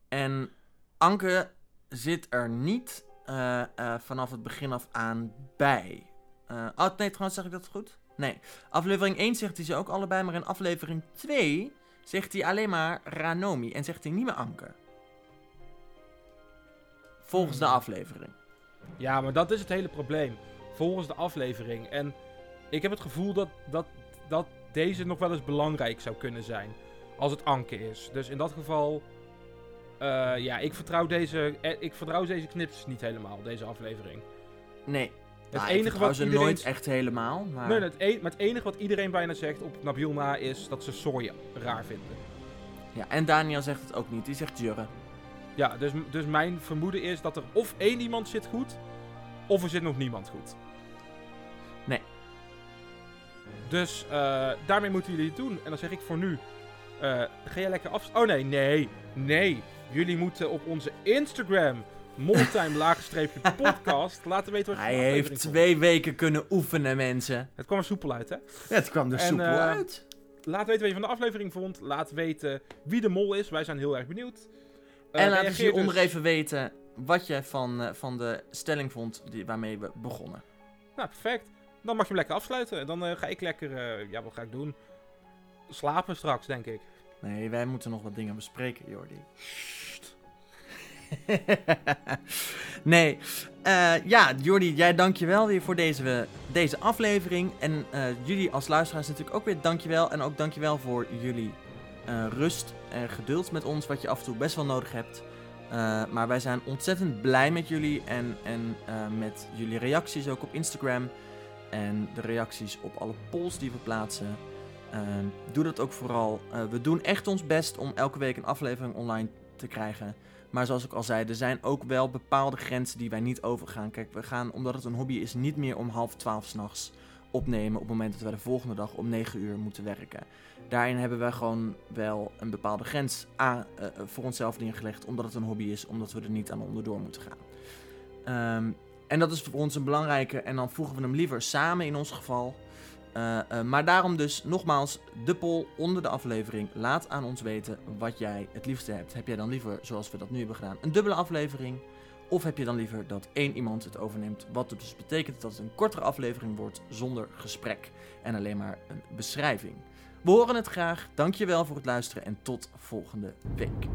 En Anke zit er niet eh, eh, vanaf het begin af aan bij. Eh, oh, nee, trouwens zeg ik dat goed? Nee. Aflevering 1 zegt hij ze ook allebei, maar in aflevering 2 zegt hij alleen maar Ranomi en zegt hij niet meer Anke. Volgens de
Hmm.
aflevering.
Ja, maar dat is het hele probleem. Volgens de aflevering. En ik heb het gevoel dat, dat, dat deze nog wel eens belangrijk zou kunnen zijn. Als het Anke is. Dus in dat geval... eh, ja, ik vertrouw, deze, eh, ik vertrouw deze knips niet helemaal, deze aflevering.
Nee.
Het
Nou, ik
enige
vertrouw
wat
ze
iedereen...
nooit echt helemaal. Maar...
Nee, het, e- maar het enige wat iedereen bijna zegt op Nabil na is dat ze Soy raar vinden.
Ja, en Daniel zegt het ook niet. Die zegt Jurre.
Ja, dus, dus mijn vermoeden is dat er of één iemand zit goed, of er zit nog niemand goed.
Nee.
Dus eh, daarmee moeten jullie het doen. En dan zeg ik voor nu, eh, ga jij lekker af... Oh nee, nee, nee. Jullie moeten op onze Instagram, moltime laagstreepje podcast, laten weten wat je
Hij
van de aflevering
heeft twee weken kunnen oefenen, mensen.
Het kwam er soepel uit, hè?
Ja, het kwam er
En,
soepel
eh,
uit.
Laat weten wat je van de aflevering vond. Laat weten wie de mol is. Wij zijn heel erg benieuwd. Eh,
en laat
reageer
hieronder
dus-
even weten wat je van, eh, van de stelling vond die, waarmee we begonnen.
Nou, perfect. Dan mag je hem lekker afsluiten. En dan ga ik lekker... ja, wat ga ik doen? Slapen straks, denk ik.
Nee, wij moeten nog wat dingen bespreken, Jordi. nee, eh, ja, Jordi, jij dankjewel weer voor deze, deze aflevering. En eh, jullie als luisteraars natuurlijk ook weer dankjewel. En ook dankjewel voor jullie eh, rust en geduld met ons, wat je af en toe best wel nodig hebt. Maar wij zijn ontzettend blij met jullie en, en met jullie reacties ook op Instagram. En de reacties op alle polls die we plaatsen. Ehm, doe dat ook vooral. Eh, we doen echt ons best om elke week een aflevering online te krijgen. Maar zoals ik al zei, er zijn ook wel bepaalde grenzen die wij niet overgaan. Kijk, we gaan, omdat het een hobby is, niet meer om half twaalf s'nachts opnemen op het moment dat we de volgende dag om 9 uur moeten werken. Daarin hebben we gewoon wel een bepaalde grens aan, eh, voor onszelf neergelegd, omdat het een hobby is, omdat we er niet aan onderdoor moeten gaan. Ehm, en dat is voor ons een belangrijke, en dan voegen we hem liever samen in ons geval. Eh, eh, maar daarom dus nogmaals de poll onder de aflevering. Laat aan ons weten wat jij het liefste hebt. Heb jij dan liever, zoals we dat nu hebben gedaan, een dubbele aflevering? Of heb je dan liever dat één iemand het overneemt? Wat dus betekent dat het een kortere aflevering wordt zonder gesprek en alleen maar een beschrijving. We horen het graag. Dankjewel voor het luisteren en tot volgende week.